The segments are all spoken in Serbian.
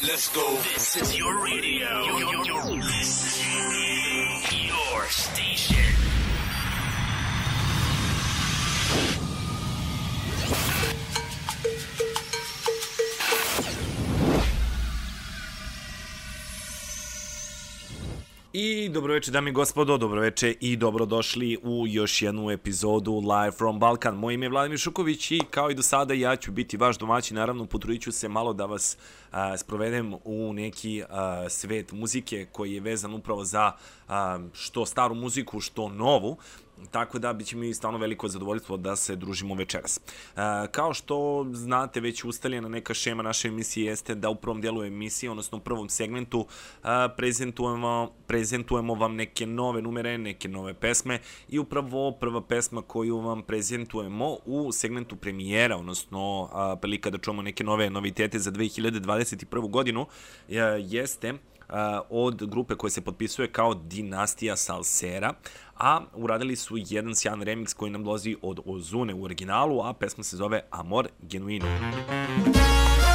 Let's go. This is your radio. Your, your, this is your station. I dobroveče dame i gospodo, dobroveče i dobrodošli u još jednu epizodu Live from Balkan. Moje ime je Vladimir Šuković i kao i do sada ja ću biti vaš domaćin, naravno potrudit ću se malo da vas a, sprovedem u neki a, svet muzike koji je vezan upravo za a, što staru muziku, što novu. Tako da biće mi stvarno veliko zadovoljstvo da se družimo večeras. E, kao što znate, već ustaljena neka šema naše emisije jeste da u prvom dijelu emisije, odnosno u prvom segmentu, e, prezentujemo, prezentujemo vam neke nove numere, neke nove pesme i upravo prva pesma koju vam prezentujemo u segmentu premijera, odnosno prilika da čujemo neke nove novitete za 2021. godinu, e, jeste od grupe koja se potpisuje kao Dinastija Salsera, a uradili su jedan sjajan remix koji nam dolazi od Ozune u originalu, a pesma se zove Amor Genuino. Ten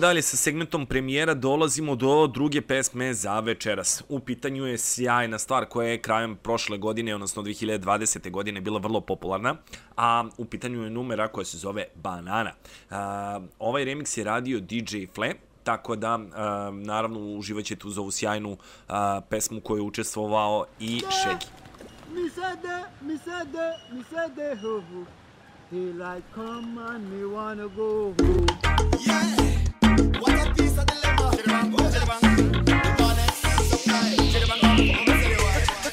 dalje sa segmentom premijera, dolazimo do druge pesme za večeras. U pitanju je sjajna stvar koja je krajem prošle godine, odnosno 2020. godine, bila vrlo popularna, a u pitanju je numera koja se zove Banana. Uh, ovaj remix je radio DJ Fle, tako da uh, naravno uživaćete uz ovu sjajnu uh, pesmu koju je učestvovao i Shaggy. Mi sada, mi sada, mi sada, ho, ho. He like, come on, me wanna go home. Yeah.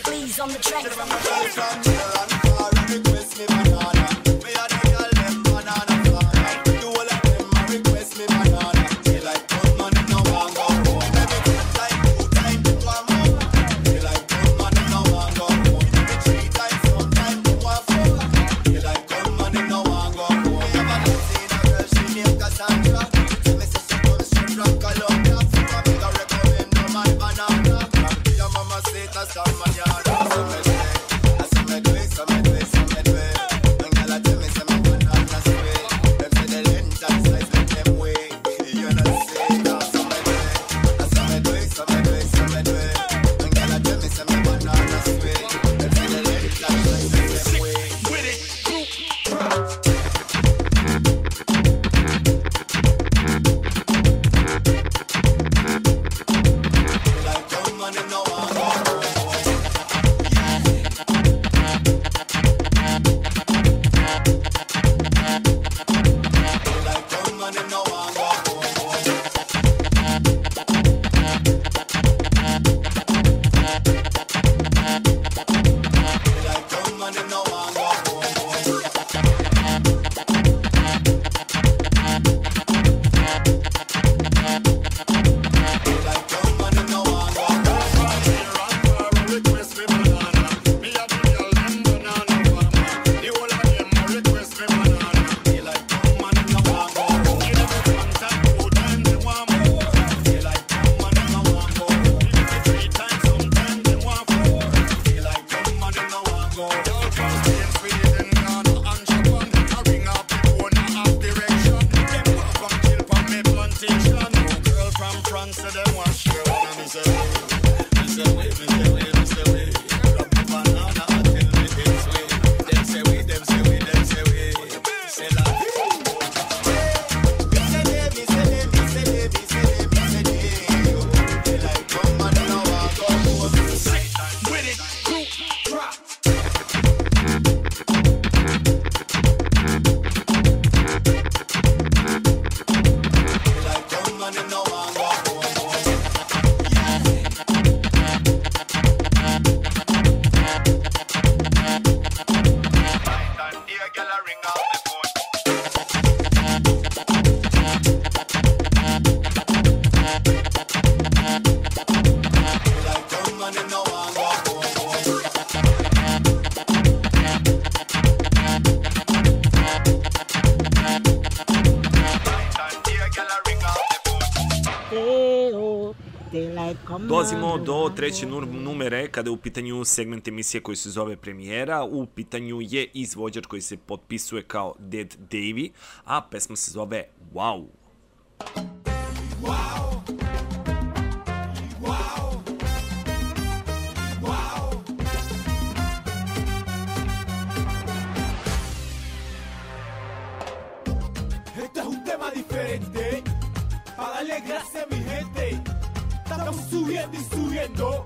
Please on the track. Dolazimo do treće numere kada je u pitanju segment emisije koji se zove premijera. U pitanju je izvođač koji se potpisuje kao Dead Davy, a pesma se zove Wow. Baby subiendo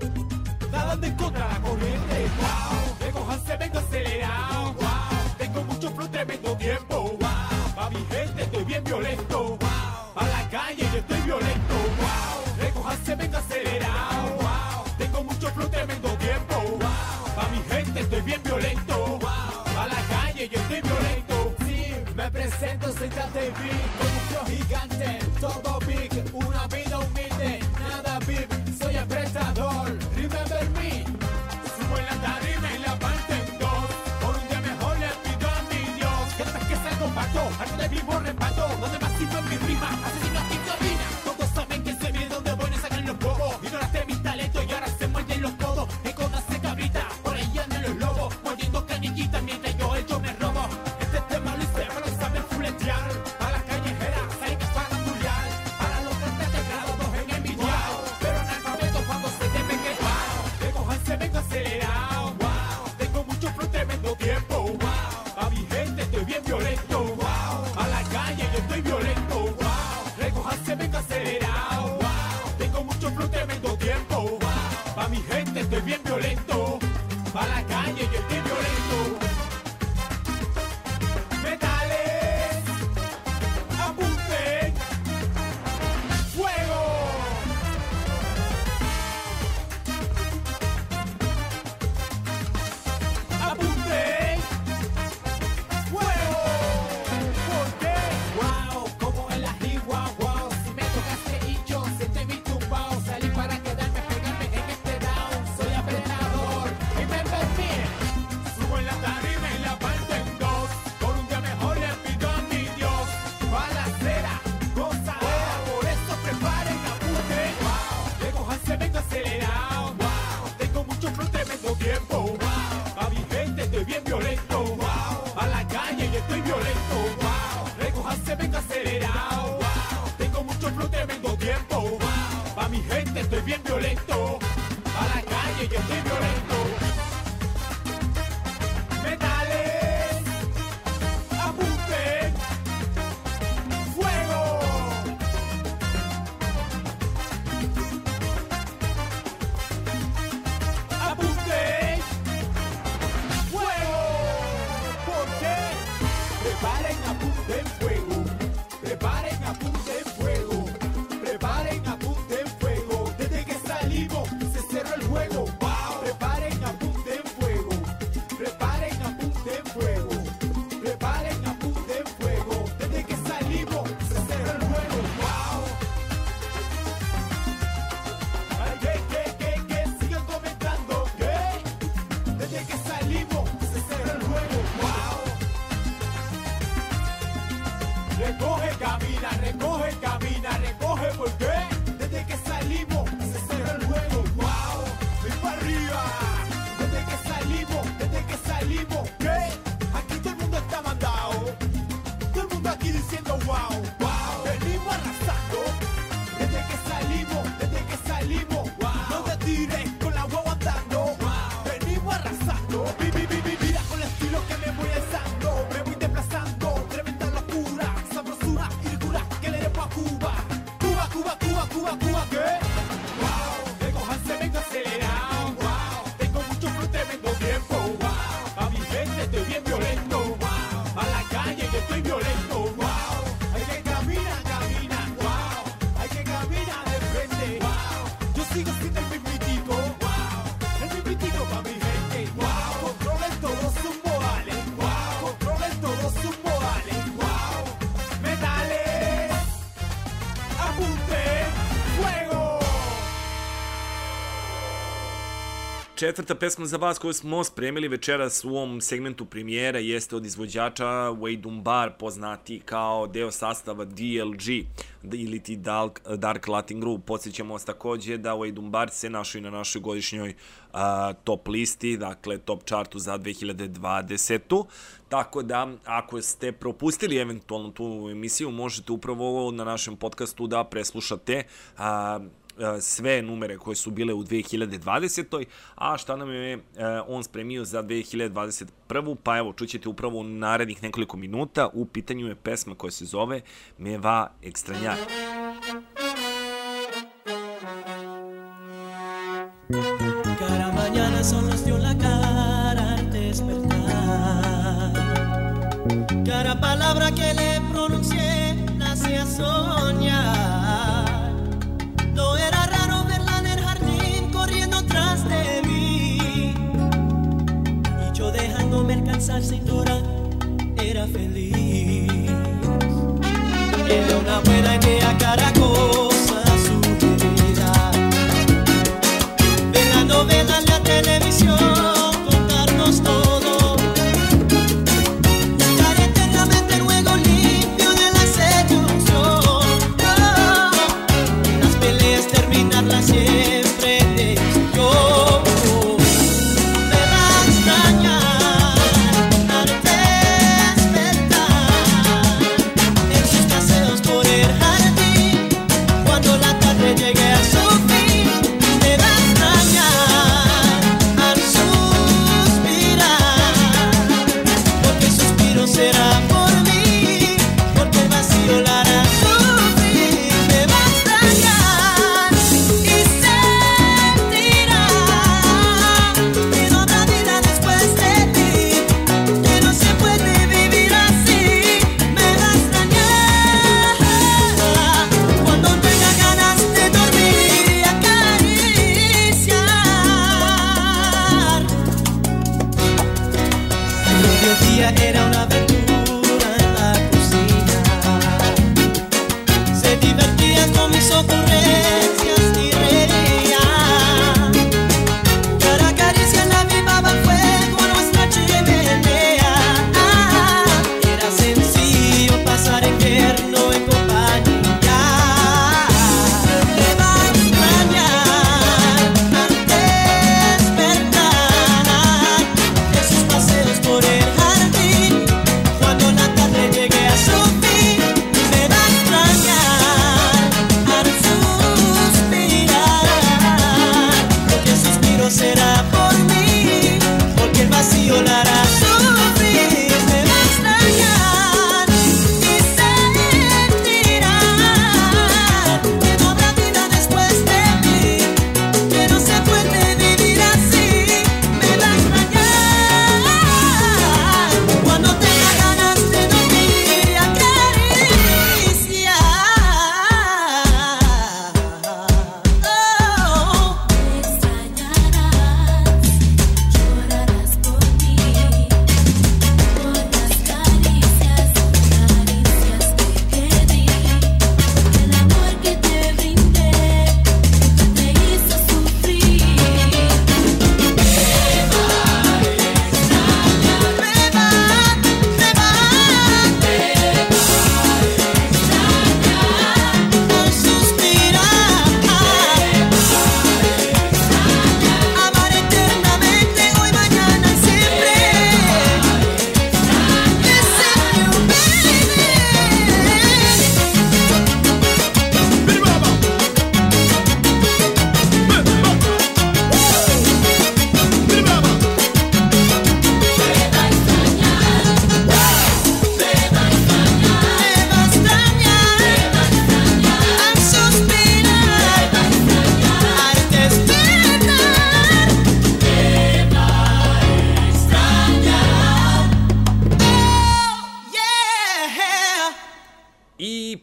Četvrta pesma za vas koju smo spremili večeras u ovom segmentu premijera jeste od izvođača Wade Dunbar, poznati kao deo sastava DLG ili ti Dark, Dark Latin Group. Podsećamo vas takođe da Wade Dunbar se našao i na našoj godišnjoj uh, top listi, dakle top chartu za 2020. Tako da, ako ste propustili eventualno tu emisiju, možete upravo na našem podcastu da preslušate uh, E, sve numere koje su bile u 2020. A šta nam je e, on spremio za 2021. Pa evo, čućete upravo u narednih nekoliko minuta. U pitanju je pesma koja se zove Meva Ekstranjar. Cada mañana son los de la cara al despertar. Cada palabra que le pronuncié nace a soñar. pasar sin llorar era feliz. Era una buena idea cada cosa su vida. Ver la novela en la televisión.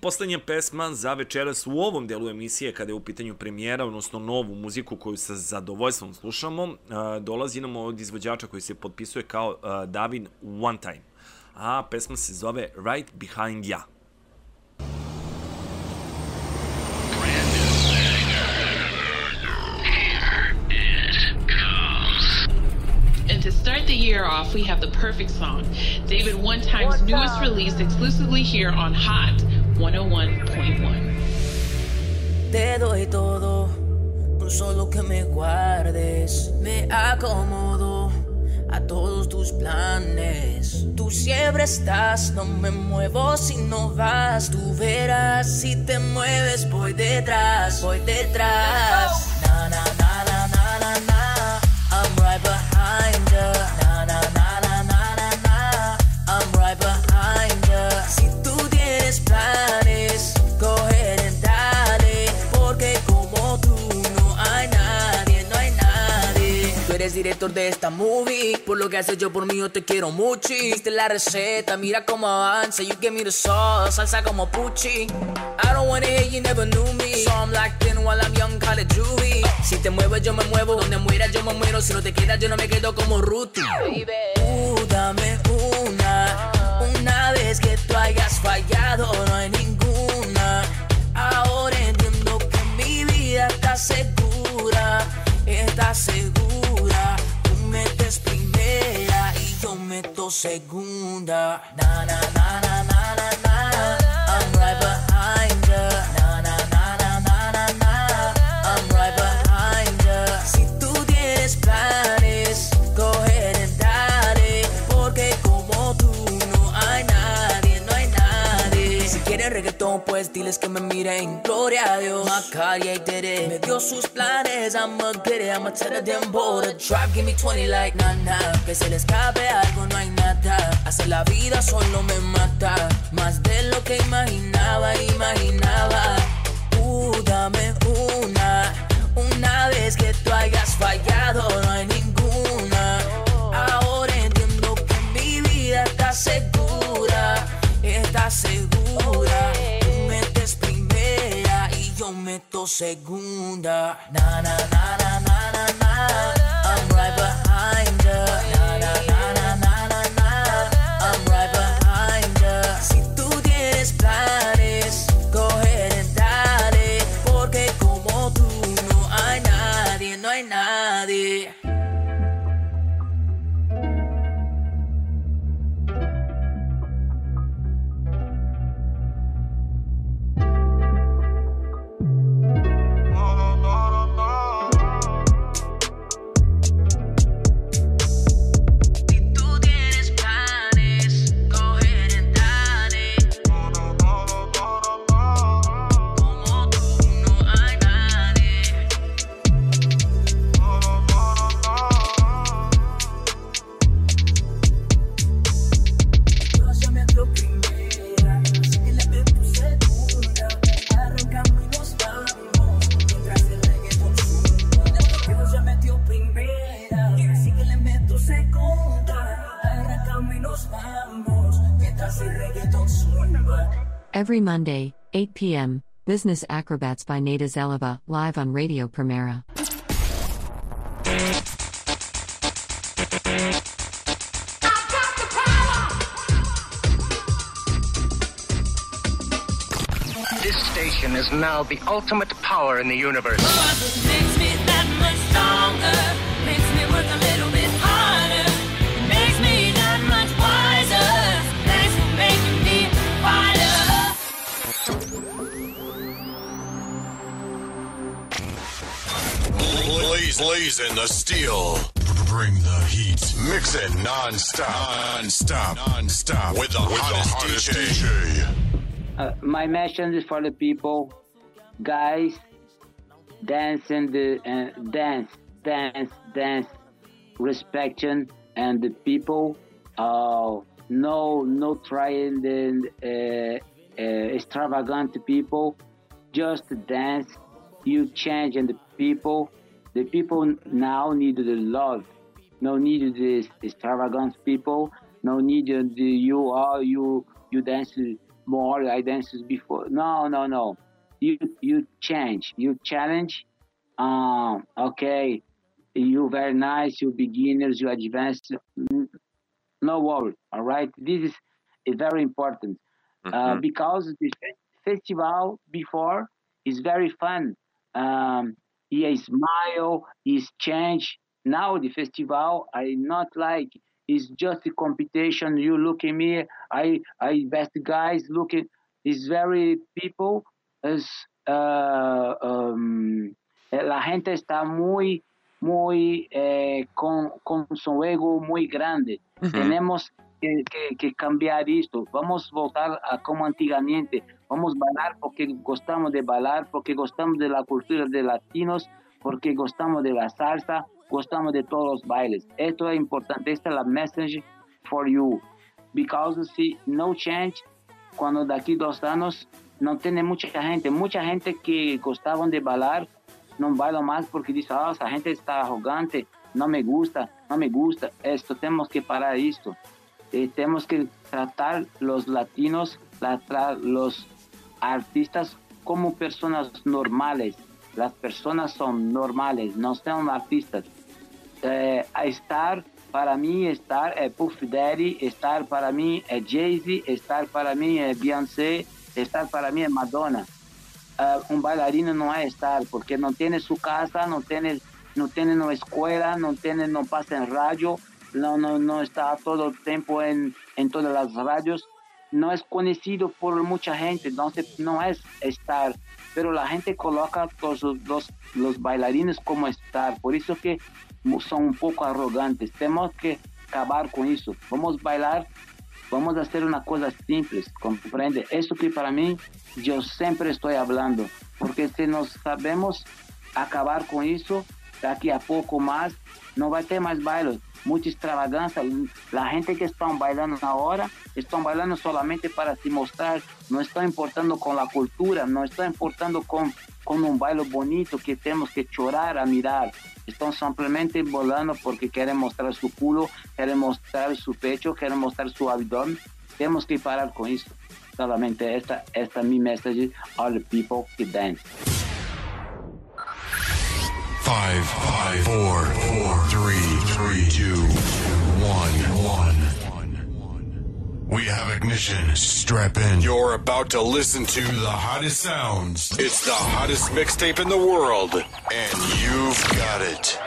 Poslednja pesma za večeras u ovom delu emisije, kada je u pitanju premijera, odnosno novu muziku koju sa zadovoljstvom slušamo, dolazi nam od izvođača koji se potpisuje kao Davin One Time. A pesma se zove Right Behind Ya. And to start the year off, we have the perfect song. David One Time's newest release exclusively here on Hot 101.1. Te doy todo, con solo que me guardes. Me acomodo a todos tus planes. Tú siempre estás, no me muevo si no vas. Tú verás si te mueves, voy detrás, voy detrás. Na na na na na na na. I'm right behind ya. Tienes planes, go ahead and dale. Porque como tú no hay nadie, no hay nadie. Tú eres director de esta movie. Por lo que has hecho por mí, yo te quiero mucho. Viste la receta, mira cómo avanza. You give me the sauce, salsa como Pucci. I don't wanna hear you never knew me. So I'm locked in while I'm young, call it juvie. Si te mueves, yo me muevo. Donde mueras, yo me muero. Si no te quedas, yo no me quedo como Ruti. Uh, dame una. Vez que tú hayas fallado, no hay ninguna. Ahora entiendo que mi vida está segura. Está segura. Tú metes primera y yo meto segunda. Na na na na na. Reggaetón, pues diles que me miren. Gloria a Dios. Macaria y Tere. Me dio sus planes. I'ma get it. I'ma tell them boy to drop. Give me 20 like nana. Que se le escape algo, no hay nada. Hacer la vida solo me mata. Más de lo que imaginaba, imaginaba. Uh, dame una. Una vez que tú hayas fallado, no hay ninguna. Ahora entiendo que mi vida está segura. Está segura. Tú metes primera y yo meto segunda. Na na na na na na na. I'm right behind na na na na. Every Monday, 8 p.m., Business Acrobats by Nada Zeleva, live on Radio Primera. This station is now the ultimate power in the universe. Blazing the steel. Bring the heat. Mix it non-stop. Non-stop. Non-stop. With the, with hottest, the hottest DJ. Uh, my message is for the people, guys. Dance and the uh, dance, dance, dance, respecting and the people. Uh, no, no trying the uh, uh, extravagant people. Just dance. You change and the people. The people now need the love. No need this extravagant people. No need the you are you you dance more. I danced before. No, no, no. You you change. You challenge. Um. Okay. You very nice. You beginners. You advanced. Mm, No worry. All right. This is, very important uh, Mhm. because the festival before is very fun. Um, he smile, he's change. Now the festival, I not like. It's just a competition. You look at me, I, I best guys looking. It's very people. Is uh, um, la gente está muy, muy eh, con, con su ego muy grande. Tenemos que, que- que cambiar esto. Vamos a voltar a como antigamente. Vamos a bailar porque gostamos de bailar, porque gostamos de la cultura de latinos, porque gostamos de la salsa, gostamos de todos los bailes. Esto es importante. Esta es la message for you. Because si no change, cuando daqui dos anos não tem muita gente, muita gente que gostavam de bailar não bailam mais porque diz, ah, essa gente está arrogante, não me gusta, não me gusta. Esto temos que parar isto. Eh, tenemos que tratar los latinos, los artistas como personas normales. Las personas son normales, no son artistas. Eh, estar para mí, estar es eh, Puff Daddy, estar para mí es Jay-Z, estar para mí es Beyoncé, estar para mí es Madonna. Un bailarino no es estar porque no tiene su casa, no tiene, no tiene no escuela, no tiene, no pasa en radio, no, no, no está todo el tiempo en, en todas las radios, no es conocido por mucha gente, entonces no es estar, pero la gente coloca todos los, los bailarines como estar, por eso que son un poco arrogantes, tenemos que acabar con eso, vamos a bailar, vamos a hacer una cosa simple, comprende, eso que para mí yo siempre estoy hablando, porque si nos sabemos acabar con eso, daqui a pouco mais não vai ter mais baile. Muita extravagância. A gente que estão bailando na hora estão bailando solamente para se mostrar, não estão importando com a cultura, não estão importando com com um baile bonito que temos que chorar a mirar. Estão simplesmente bolando porque querem mostrar seu culo, querem mostrar seu pecho, querem mostrar seu abdômen. Temos que parar com isso. Solamente esta esta é minha mensagem all the people que dance. Five, five, four, four, three, three, two, one, one. We have ignition. Strap in. You're about to listen to the hottest sounds. It's the hottest mixtape in the world, and you've got it.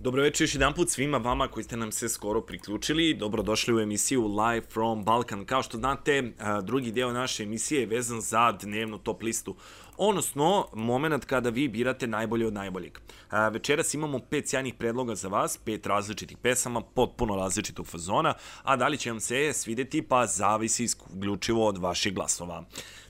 Dobro večer još jedan put svima vama koji ste nam se skoro priključili. Dobrodošli u emisiju Live from Balkan. Kao što znate, eh, drugi deo naše emisije je vezan za dnevnu top listu. Odnosno, moment kada vi birate najbolje od najboljeg. A, Večeras imamo pet sjajnih predloga za vas, pet različitih pesama, potpuno različitog fazona, a da li će vam se svideti, pa zavisi isključivo od vaših glasova.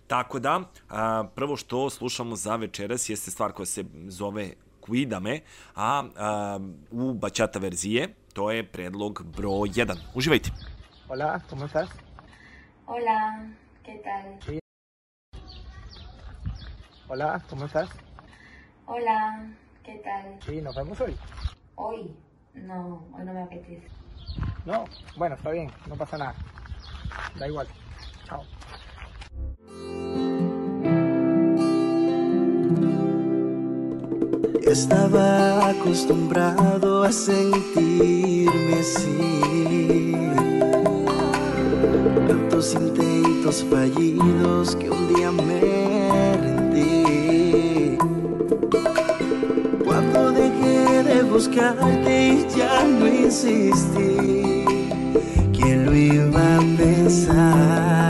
Tako da, a, prvo što slušamo za večeras jeste stvar koja se zove Cuidame, a, a u bačata verzije to je predlog broj 1. Uživajte. Hola, ¿cómo estás? Hola, ¿qué tal? Hola, ¿cómo estás? Hola, ¿qué tal? Sí, nos vemos hoy. Hoy, no, hoy no me apetece. No, bueno, está bien, no pasa nada. Da igual. Chao. Estaba acostumbrado a sentirme así. Tantos intentos fallidos que un día me rendí. Cuando dejé de buscarte y ya no insistí, ¿quién lo iba a pensar?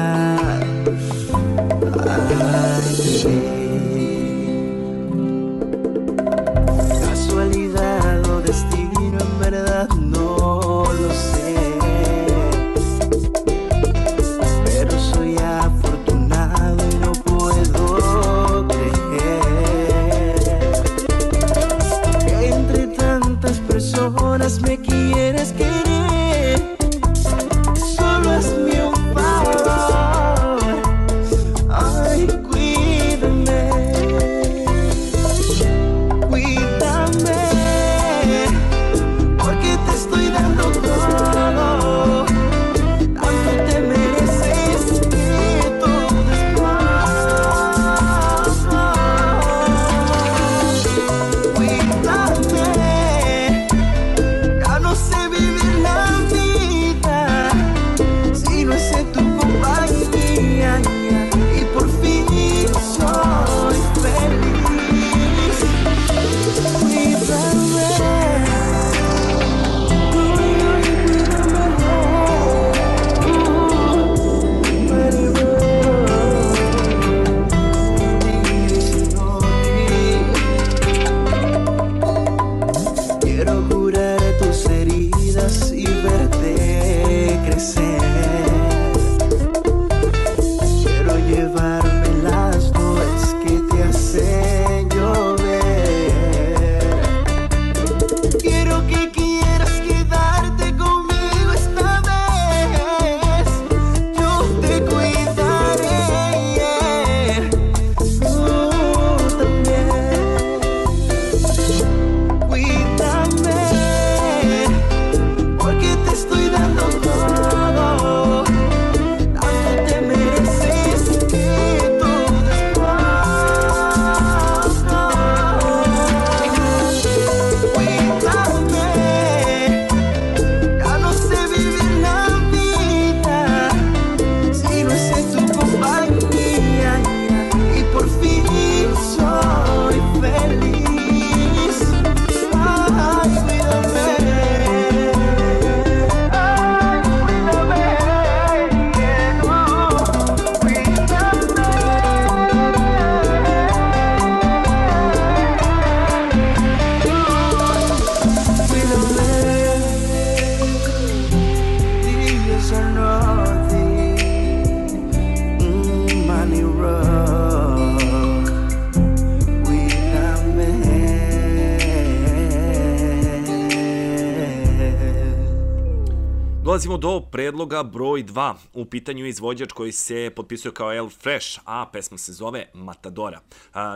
Dolazimo do predloga broj 2. U pitanju je izvođač koji se potpisuje kao El Fresh, a pesma se zove Matadora.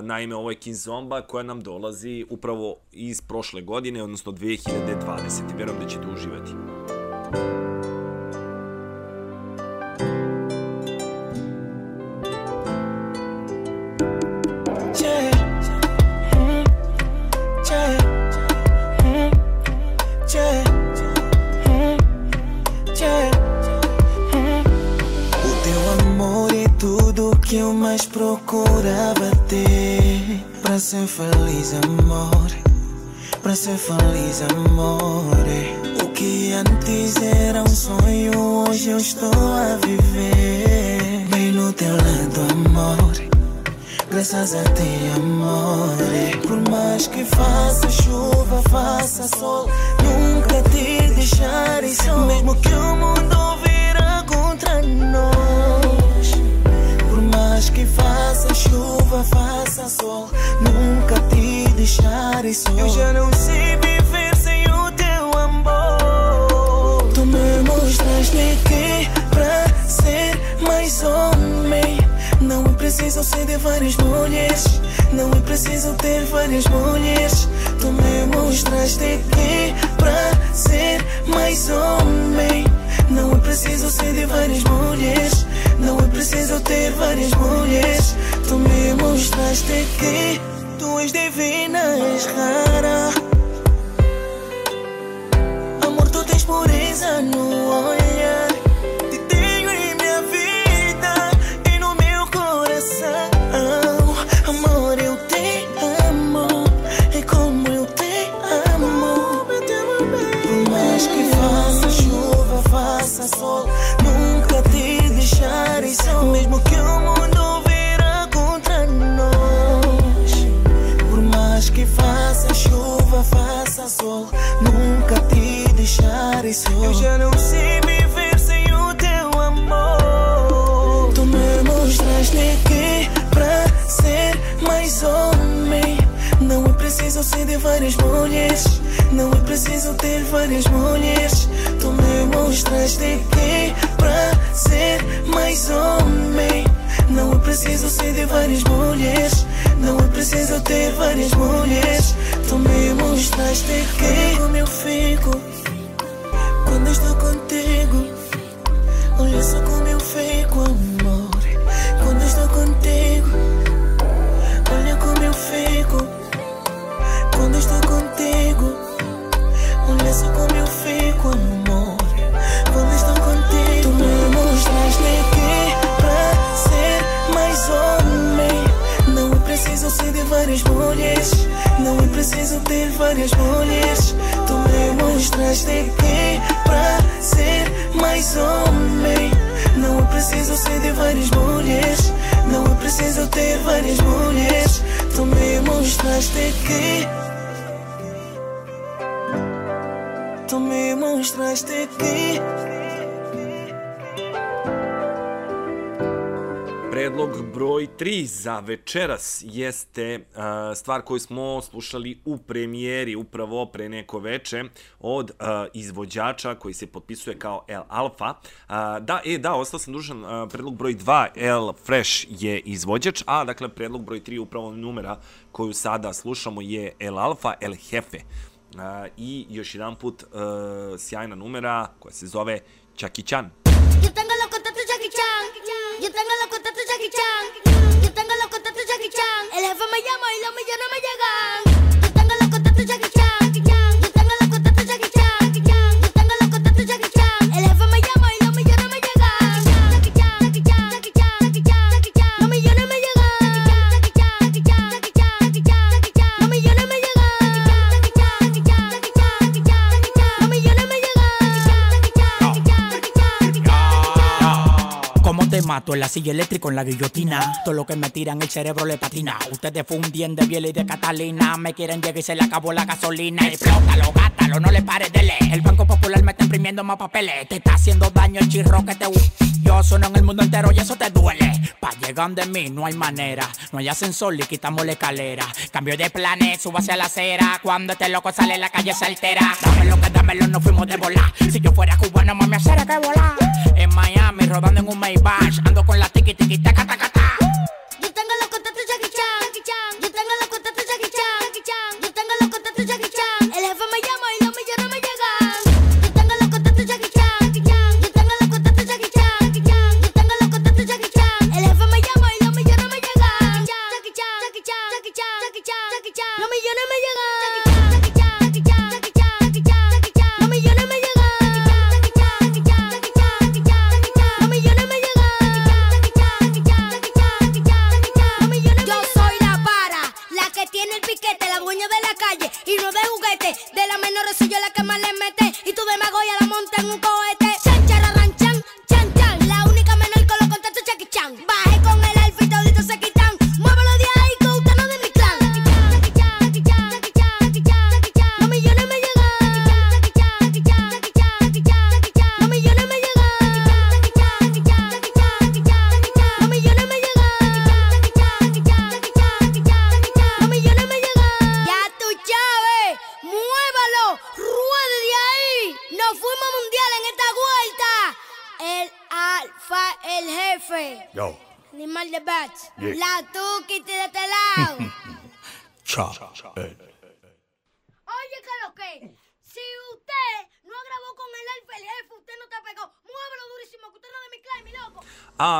Naime, ovo je Kizomba koja nam dolazi upravo iz prošle godine, odnosno 2020. Verujem da ćete uživati. Yeah. Que eu mais procurava ter. Pra ser feliz, amor. pra ser feliz, amore. O que antes era um sonho, hoje eu estou a viver. Bem no teu lado, amore. Graças a ti, amore. Por mais que faça chuva, faça sol, nunca te deixarei só. Mesmo que o mundo vira contra nós. Que faça chuva, faça sol, nunca te deixarei só. Eu já não sei viver sem o teu amor. Tu me mostraste que pra ser mais homem não é preciso ser de várias mulheres, não é preciso ter várias mulheres. Tu me mostraste que pra ser mais homem não é preciso ser de várias mulheres, não é preciso ter várias mulheres. Tu me mostraste que tu és divina, és rara. Amor, tu tens pureza no olhar. Sol, nunca te deixarei só. Eu já não sei viver sem o teu amor. Tu me mostraste que pra ser mais homem não é preciso ser de várias mulheres, não é preciso ter várias mulheres. Tu me mostraste que pra ser mais homem não é preciso ser de várias mulheres, não é preciso ter várias mulheres. Tu me mostraste que como eu fico quando estou contigo. Olha só como eu fico, amor. Ter várias mulheres. Tu me mostraste que pra ser mais homem não é preciso ser de várias mulheres, não é preciso ter várias mulheres. Tu me mostraste que Tu me mostraste que Predlog broj 3 za večeras jeste uh, stvar koju smo slušali u premijeri upravo pre neko veče od uh, izvođača koji se potpisuje kao El Alfa. Uh, da, e, da, ostao sam dužan, uh, predlog broj 2 El Fresh je izvođač, a dakle predlog broj 3 upravo numera koju sada slušamo je El Alfa, El Jefe. Uh, I još jedan put uh, sjajna numera koja se zove Čaki Chan. Yo tengo los contactos Jackie Chan. Yo tengo los contactos Jackie Chan. Yo tengo los contactos Jackie Chan. El jefe me llama y los millones me llegan. Yo tengo los contactos Jackie Chan. Mato? En la silla eléctrica, en la guillotina. Todo lo que me tiran, el cerebro le patina. Ustedes fundien de Biel y de Catalina. Me quieren llegar y se le acabó la gasolina. Explótalo, gátalo, no le pares de leer. El Banco Popular me está imprimiendo más papeles. Te está haciendo daño el chirro que te... Yo sueno en el mundo entero y eso te duele. Pa' llegar de mí no hay manera. No hay ascensor y quitamos la escalera. Cambio de planes, subo hacia la acera. Cuando este loco sale la calle se altera. Dámelo que dámelo, no fuimos de volar. Si yo fuera cubano, mami, hacer que volar. En Miami, rodando en un Maybach. Ando con la tiki tiki taca taca ta. Yo tengo los contactos Jackie Chan. Yo tengo los contactos Jackie Chan. Yo tengo los contactos Jackie Chan. El jefe me llama y juguete. De la menor soy yo la que más le mete. Y tú demagogia la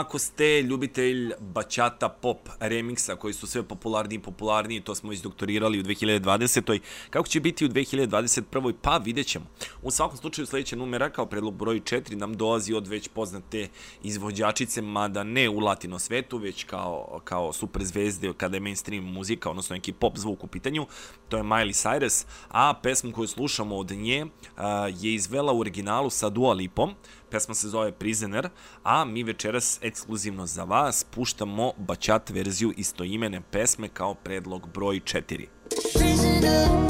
ako ste ljubitelj bačata pop remiksa koji su sve popularniji i popularniji, to smo izdoktorirali u 2020. Kako će biti u 2021. pa vidjet ćemo. U svakom slučaju sledeća numera kao predlog broj 4 nam dolazi od već poznate izvođačice, mada ne u latino svetu, već kao, kao superzvezde kada je mainstream muzika, odnosno neki pop zvuk u pitanju, to je Miley Cyrus, a pesmu koju slušamo od nje je izvela u originalu sa Dua Lipom, pesma se zove Prisoner, a mi večeras ekskluzivno za vas puštamo bačat verziju istoimene pesme kao predlog broj 4. Prisoner.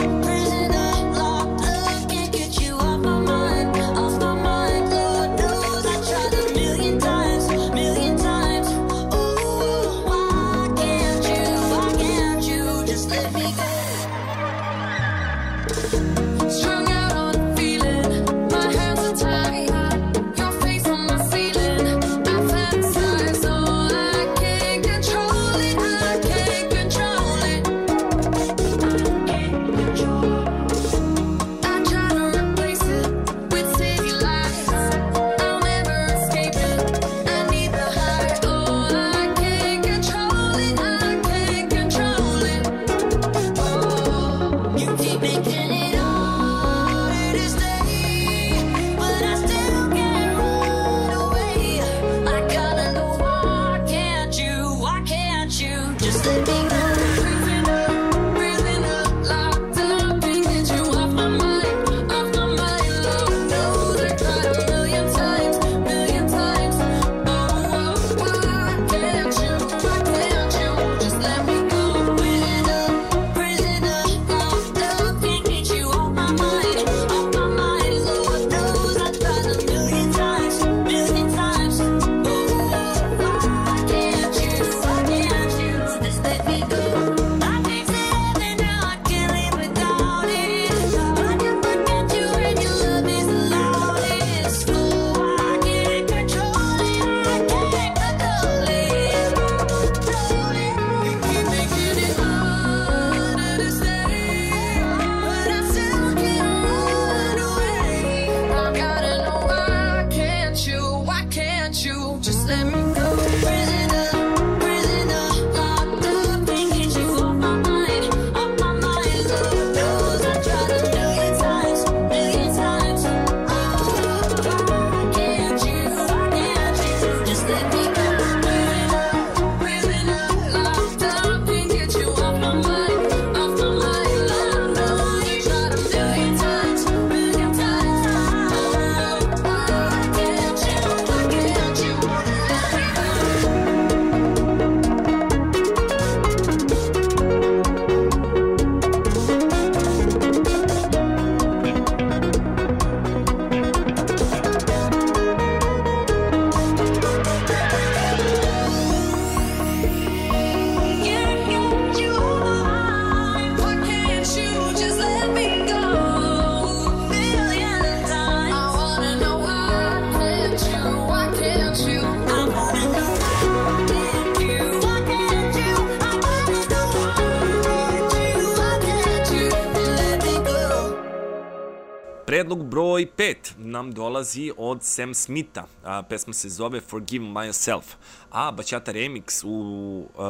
dolazi od Sam Smitha, a, pesma se zove Forgive Myself, a Bačata Remix u, uh,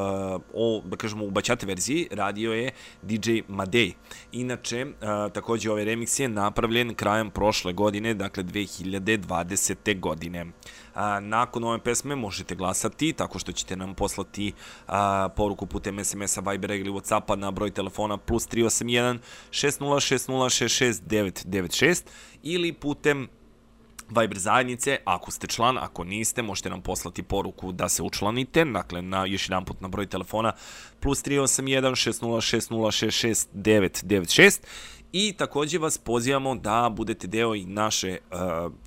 o, da kažemo, u Bačata verziji radio je DJ Madej. Inače, a, takođe ovaj remix je napravljen krajem prošle godine, dakle 2020. godine. A, nakon ove pesme možete glasati tako što ćete nam poslati a, poruku putem SMS-a, Vibera ili Whatsappa na broj telefona plus 381 606066996 ili putem Viber zajednice, ako ste član, ako niste, možete nam poslati poruku da se učlanite, dakle, na, još jedan put na broj telefona plus 381 6060 996 I takođe vas pozivamo da budete deo i naše uh,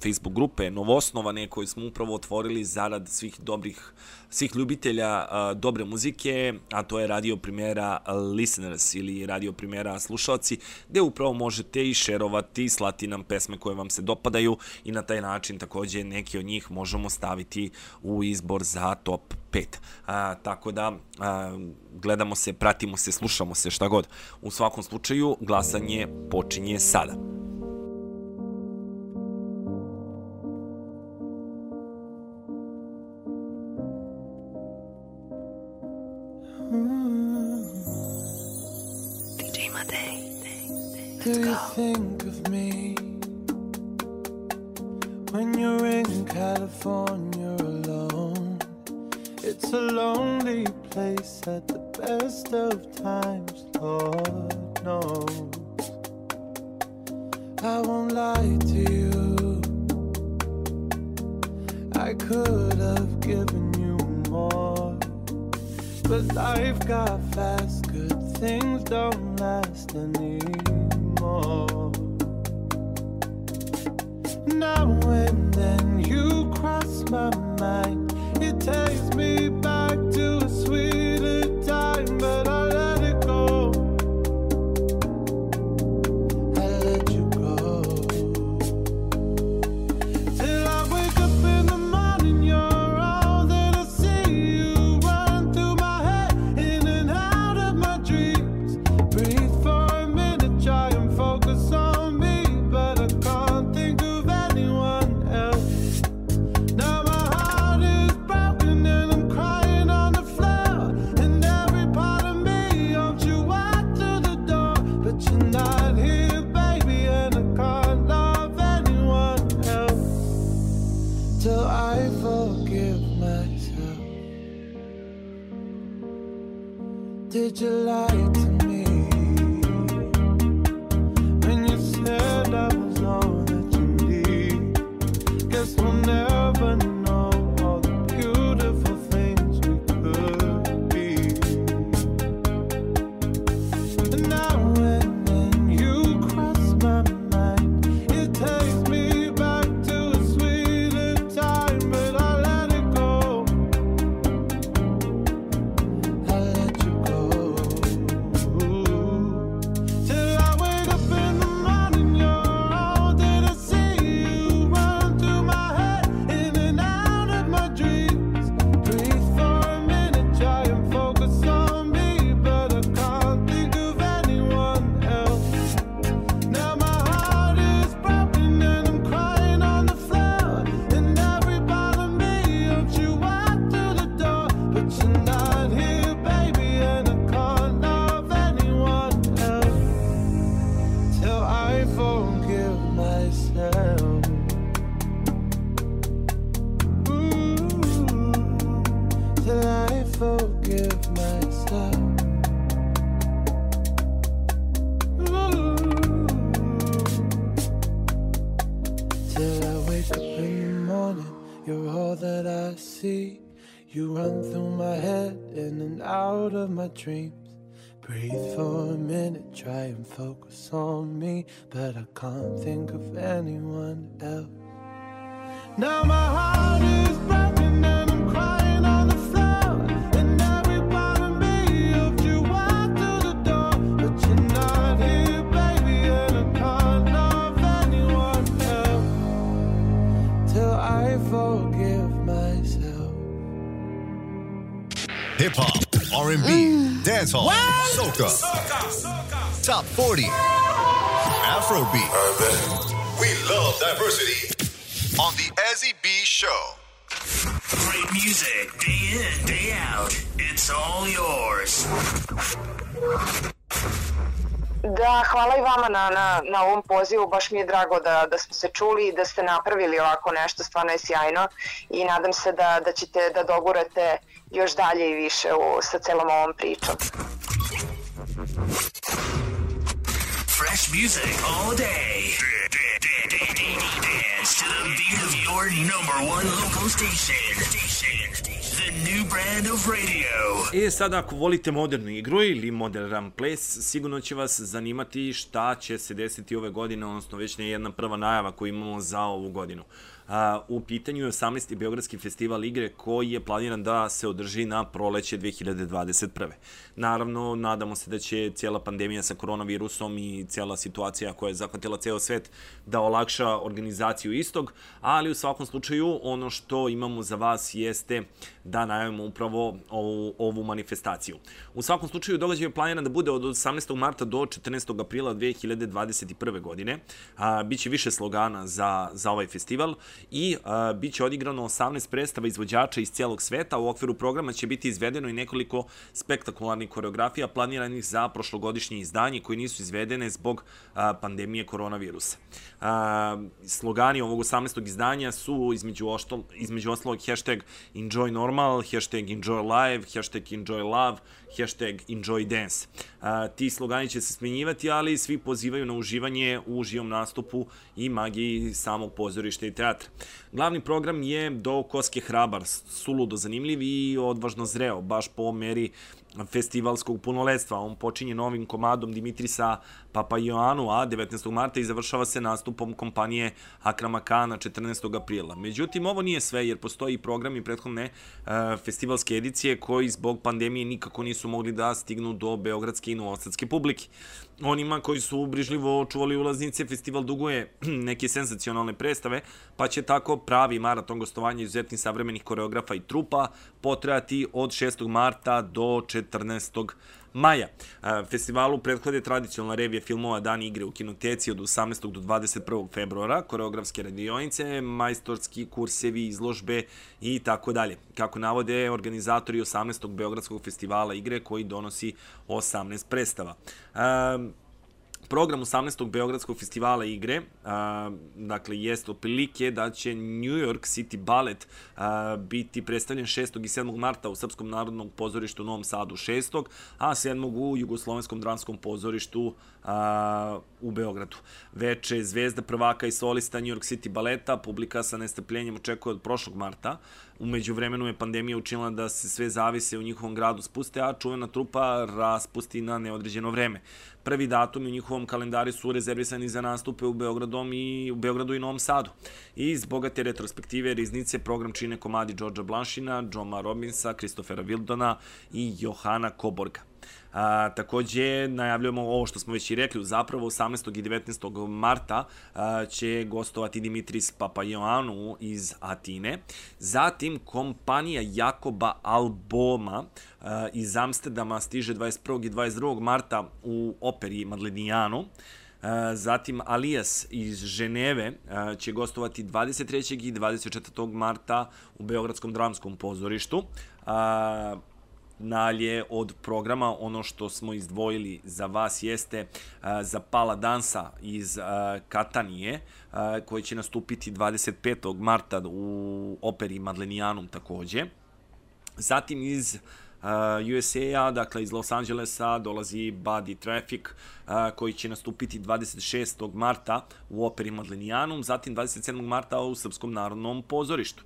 Facebook grupe Novosnovane koju smo upravo otvorili zarad svih dobrih svih ljubitelja uh, dobre muzike, a to je Radio Primera Listeners ili Radio Primera slušalci, gde upravo možete i šerovati, slati nam pesme koje vam se dopadaju i na taj način takođe neki od njih možemo staviti u izbor za top 5. A, tako da a, gledamo se, pratimo se, slušamo se, šta god. U svakom slučaju glasanje počinje sada. Do you think of me when you're in California alone? It's a lonely place at the best of times, Lord knows. I won't lie to you. I could have given you more, but life got fast. Good things don't last anymore. Now and then you cross my mind. It takes me back July. Dreams. Breathe for a minute, try and focus on me, but I can't think of anyone else. Now my heart is broken and dancehall, soca, top 40, Afrobeat. We love diversity on the Ezzy B Show. Great music, day in, day out. It's all yours. Da, hvala i vama na, na, na ovom pozivu, baš mi je drago da, da smo se čuli i da ste napravili ovako nešto, stvarno je sjajno i nadam se da, da ćete da dogurate još dalje i više u, sa celom ovom pričom. Fresh music all day. Dance to the beat of your number one local station. The new brand of radio. E, sad ako volite modernu igru ili modern ples, sigurno će vas zanimati šta će se desiti ove godine, odnosno već ne jedna prva najava koju imamo za ovu godinu. A, u pitanju je 18. Beogradski festival igre koji je planiran da se održi na proleće 2021. Naravno, nadamo se da će cijela pandemija sa koronavirusom i cijela situacija koja je zahvatila ceo svet da olakša organizaciju istog, ali u svakom slučaju ono što imamo za vas jeste da najavimo upravo ovu, ovu manifestaciju. U svakom slučaju događaj je planiran da bude od 18. marta do 14. aprila 2021. godine. A, biće više slogana za, za ovaj festival i a, biće odigrano 18 predstava izvođača iz cijelog sveta. U okviru programa će biti izvedeno i nekoliko spektakularnih koreografija planiranih za prošlogodišnje izdanje koji nisu izvedene zbog a, pandemije koronavirusa. A, slogani ovog 18. izdanja su između, oštol, između ostalog hashtag enjoy normal, hashtag enjoy live, hashtag enjoy love, hashtag enjoy dance. A, ti slogani će se smenjivati, ali svi pozivaju na uživanje u živom nastupu i magiji samog pozorišta i teatra. Glavni program je do koske hrabar, suludo zanimljiv i odvažno zreo, baš po meri festivalskog punoletstva. On počinje novim komadom Dimitrisa Papajoanu, a 19. marta i završava se nastupom kompanije Akrama Kana 14. aprila. Međutim, ovo nije sve, jer postoji program i prethodne uh, festivalske edicije koji zbog pandemije nikako nisu mogli da stignu do Beogradske i Novosadske publike. Onima koji su brižljivo čuvali ulaznice, festival duguje neke senzacionalne predstave, pa će tako pravi maraton gostovanja izuzetnih savremenih koreografa i trupa potrajati od 6. marta do 14 maja. Festivalu prethode tradicionalna revija filmova Dan igre u kinoteci od 18. do 21. februara, koreografske radionice, majstorski kursevi, izložbe i tako dalje. Kako navode organizatori 18. Beogradskog festivala igre koji donosi 18 predstava. Program 18. Beogradskog festivala igre, a, dakle, jest otprilike da će New York City Ballet a, biti predstavljen 6. i 7. marta u Srpskom narodnom pozorištu u Novom Sadu 6. a 7. u Jugoslovenskom dramskom pozorištu a, u Beogradu. Veče Zvezda prvaka i solista New York City baleta, publika sa nestrpljenjem očekuje od prošlog marta. Umeđu vremenu je pandemija učinila da se sve zavise u njihovom gradu spuste, a čuvena trupa raspusti na neodređeno vreme. Prvi datumi u njihovom kalendari su rezervisani za nastupe u Beogradom i u Beogradu i Novom Sadu. I iz bogate retrospektive riznice program čine komadi Đorđa Blanšina, Joma Robinsa, Kristofera Wildona i Johana Koborga. A, takođe, najavljujemo ovo što smo već i rekli, zapravo 18. i 19. marta a, će gostovati Dimitris Papajoanu iz Atine. Zatim, kompanija Jakoba Alboma a, iz Amsterdama stiže 21. i 22. marta u operi Madlenijanu. Zatim Alijas iz Ženeve će gostovati 23. i 24. marta u Beogradskom dramskom pozorištu nalje od programa, ono što smo izdvojili za vas jeste za Pala Dansa iz Katanije, koji će nastupiti 25. marta u operi Madlenijanum takođe. Zatim iz USA-a, dakle iz Los Angelesa, dolazi Buddy Traffic, koji će nastupiti 26. marta u operi Madlenijanum, zatim 27. marta u Srpskom narodnom pozorištu.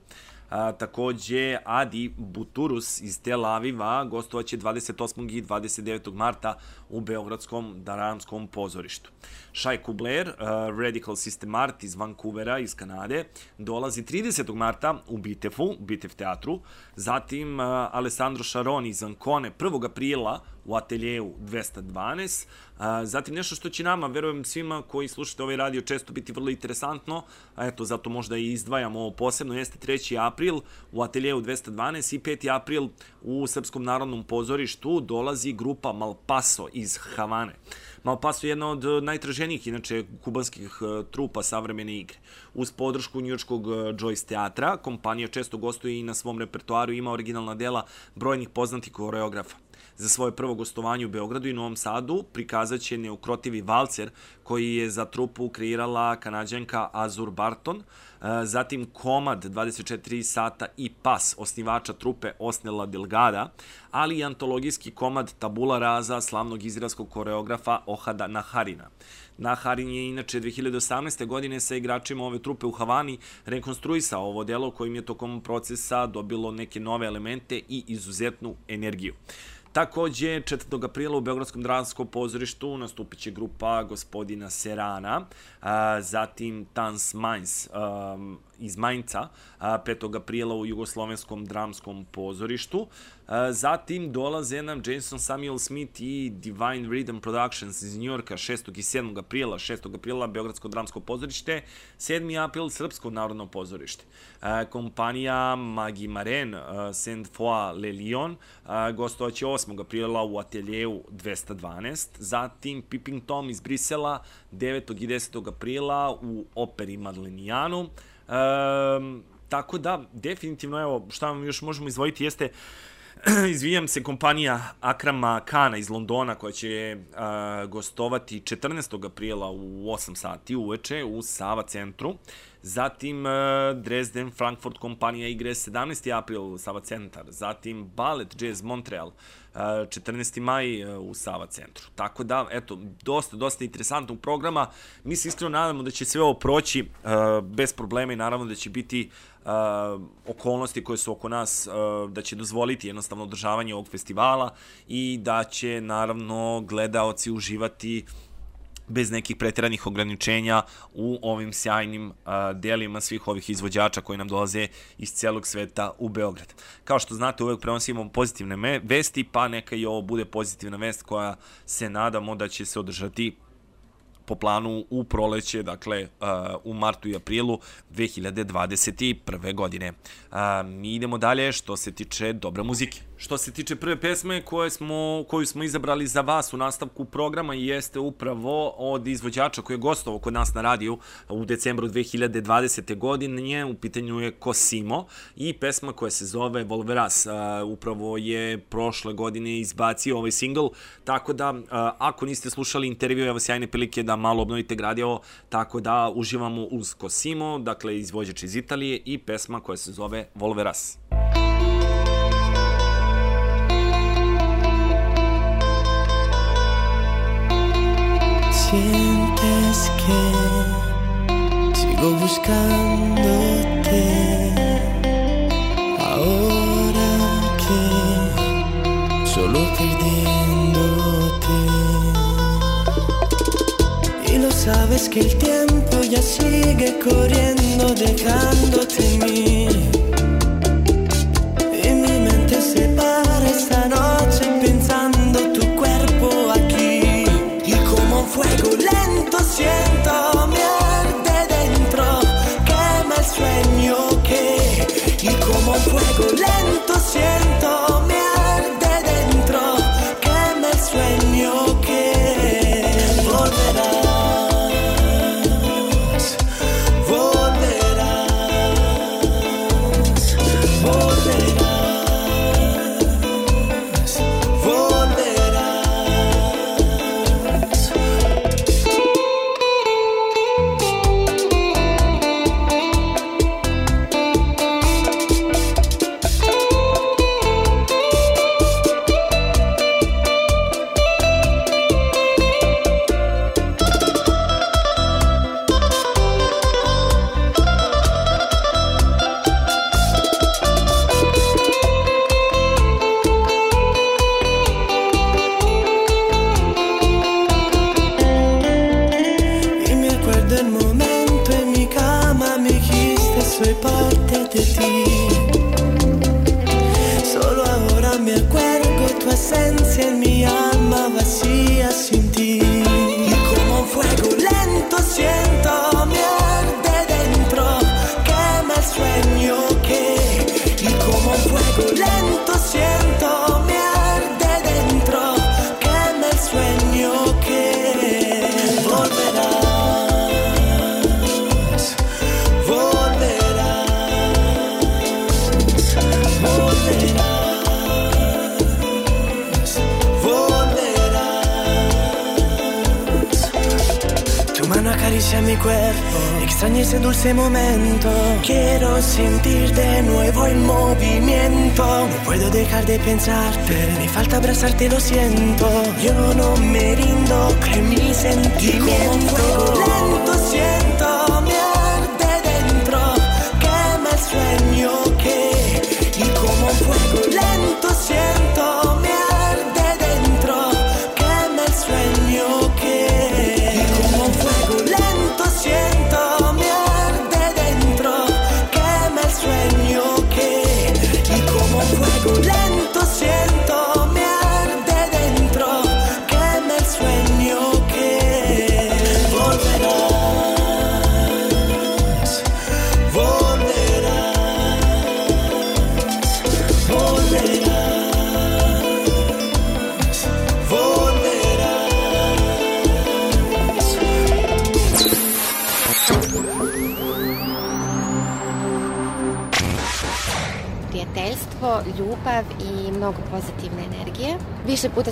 A, takođe, Adi Buturus iz Tel Aviva gostovaće 28. i 29. marta u Beogradskom Daramskom pozorištu. Shai Kubler, uh, Radical System Art iz Vancouvera, iz Kanade, dolazi 30. marta u Bitefu, Bitef teatru, zatim uh, Alessandro Sharon iz Ancone 1. aprila u ateljeju 212. A, zatim nešto što će nama, verujem svima koji slušate ovaj radio, često biti vrlo interesantno, a eto, zato možda i izdvajamo ovo posebno, jeste 3. april u ateljeju 212 i 5. april u Srpskom narodnom pozorištu dolazi grupa Malpaso iz Havane. Malpaso je jedna od e, najtraženijih, inače, kubanskih e, trupa savremene igre. Uz podršku njujorskog e, Joyce teatra, kompanija često gostuje i na svom repertoaru ima originalna dela brojnih poznatih koreografa. Za svoje prvo gostovanje u Beogradu i Novom Sadu prikazat će neukrotivi valcer koji je za trupu kreirala kanadjanka Azur Barton, zatim komad 24 sata i pas osnivača trupe Osnela Delgada, ali i antologijski komad Tabula Raza slavnog izraelskog koreografa Ohada Naharina. Naharin je inače 2018. godine sa igračima ove trupe u Havani rekonstruisao ovo delo kojim je tokom procesa dobilo neke nove elemente i izuzetnu energiju. Takođe, 4. aprila u Beogradskom dramskom pozorištu nastupit će grupa gospodina Serana, a, zatim Tans Mainz iz Mainca, a, 5. aprila u Jugoslovenskom dramskom pozorištu. Zatim dolaze nam Jason Samuel Smith i Divine Rhythm Productions iz Njorka 6. i 7. aprila. 6. aprila Beogradsko dramsko pozorište, 7. april Srpsko narodno pozorište. Kompanija Magi Maren, Saint Foy Le Lion, gostovaće 8. aprila u ateljevu 212, zatim Pipping Tom iz Brisela 9. i 10. aprila u operi Madlenijanu. Um, tako da, definitivno, evo, šta vam još možemo izvojiti jeste izvijam se, kompanija Akrama Kana iz Londona koja će uh, gostovati 14. aprila u 8 sati uveče u Sava centru. Zatim uh, Dresden Frankfurt kompanija igre 17. april Sava centar. Zatim Ballet Jazz Montreal 14. maj uh, u Sava centru. Tako da, eto, dosta, dosta interesantnog programa. Mi se iskreno nadamo da će sve ovo proći uh, bez problema i naravno da će biti uh, okolnosti koje su oko nas uh, da će dozvoliti jednostavno održavanje ovog festivala i da će naravno gledaoci uživati bez nekih pretjeranih ograničenja u ovim sjajnim uh, delima svih ovih izvođača koji nam dolaze iz celog sveta u Beograd. Kao što znate, uvek prenosimo pozitivne vesti, pa neka i ovo bude pozitivna vest koja se nadamo da će se održati po planu u proleće, dakle u martu i aprilu 2021. godine. Mi idemo dalje što se tiče dobre muzike. Što se tiče prve pesme koje smo, koju smo izabrali za vas u nastavku programa jeste upravo od izvođača koji je gostovao kod nas na radiju u decembru 2020. godine. U pitanju je Cosimo i pesma koja se zove Volveras. Upravo je prošle godine izbacio ovaj single, tako da ako niste slušali intervju, evo sjajne prilike da malo obnovite gradio, tako da uživamo uz Cosimo, dakle izvođač iz Italije i pesma koja se zove Volveras. Sientes que sigo buscándote ahora que solo perdiéndote. Y lo sabes que el tiempo ya sigue corriendo dejándote mí. Y mi mente se para esta noche siento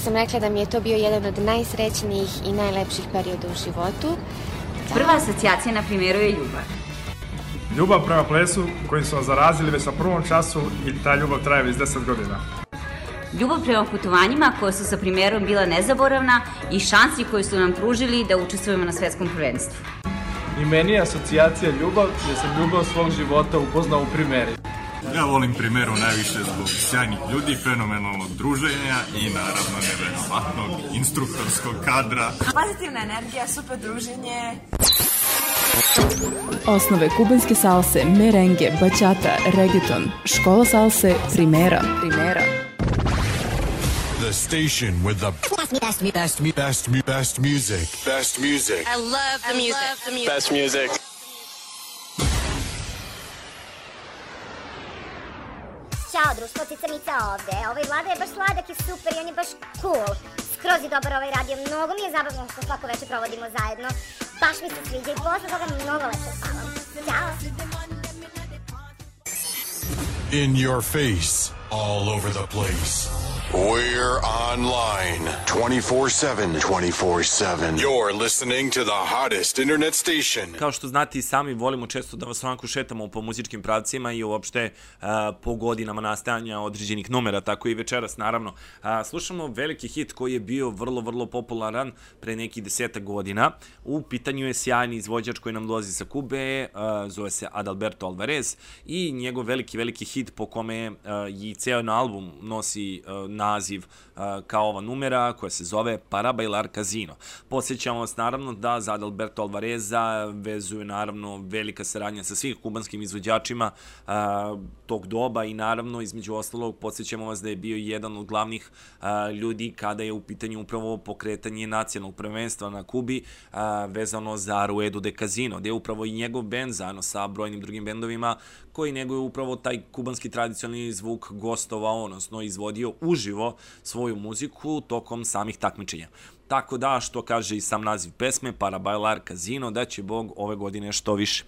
sam rekla da mi je to bio jedan od najsrećnijih i najlepših perioda u životu. Prva asocijacija na primjeru je ljubav. Ljubav prema plesu kojim su vas zarazili već na prvom času i ta ljubav traje već 10 godina. Ljubav prema putovanjima koja su sa primjerom bila nezaboravna i šansi koje su nam pružili da učestvujemo na svetskom prvenstvu. I meni je asocijacija ljubav jer sam ljubav svog života upoznao u primeri. Ja volim primeru najviše zbog sjajnih ljudi, fenomenalnog druženja i naravno neverovatnog instruktorskog kadra. Pozitivna energija, super druženje. Osnove kubanske salse, merengue, bachata, reggaeton, škola salse, primera. Primera. The station with the best, best, best, best, best, best music. Best music. I love the music. Best music. Ćao društvo, Cicamica ovde. Ovaj Vlada je baš sladak i super i on je baš cool. Skroz je dobar ovaj radio, mnogo mi je zabavno što svako večer provodimo zajedno. Baš mi se sviđa i posle toga mnogo lepše spavam. Ćao! In your face. All over the place. We're online 24 7. 24 7. You're listening to the hottest internet station. Kao što znate i sami volimo često da vas onako šetamo po muzičkim pravcima i uopšte uh, po godinama nastajanja određenih numera, tako i večeras naravno. Uh, slušamo veliki hit koji je bio vrlo, vrlo popularan pre nekih deseta godina. U pitanju je sjajni izvođač koji nam dolazi sa Kube, uh, zove se Adalberto Alvarez i njegov veliki, veliki hit po kome uh, i ceo album nosi uh, naziv uh, kao ova numera koja se zove Para Bailar Casino. Posjećamo vas naravno da za Adalberto Alvareza vezuje naravno velika saradnja sa svih kubanskim izvođačima uh, tog doba i naravno između ostalog podsjećamo vas da je bio jedan od glavnih uh, ljudi kada je u pitanju upravo pokretanje nacionalnog prvenstva na Kubi uh, vezano za Ruedu de Casino, gde je upravo i njegov bend zajedno sa brojnim drugim bendovima koji neguje upravo taj kubanski tradicionalni zvuk gostovao, odnosno izvodio uživo svoju muziku tokom samih takmičenja. Tako da, što kaže i sam naziv pesme, Para Bailar Casino, da će Bog ove godine što više.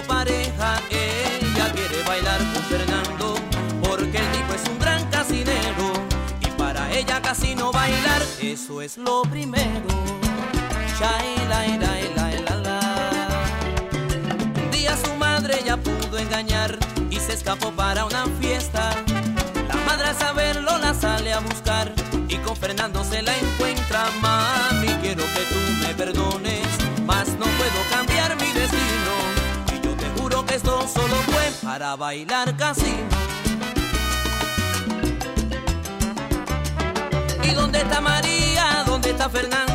Pareja. Ella quiere bailar con Fernando, porque el tipo es un gran casinero. Y para ella casino bailar, eso es lo primero. Un día su madre ya pudo engañar y se escapó para una fiesta. La madre al saberlo la sale a buscar y con Fernando se la encuentra. Para bailar casino. ¿Y dónde está María? ¿Dónde está Fernando?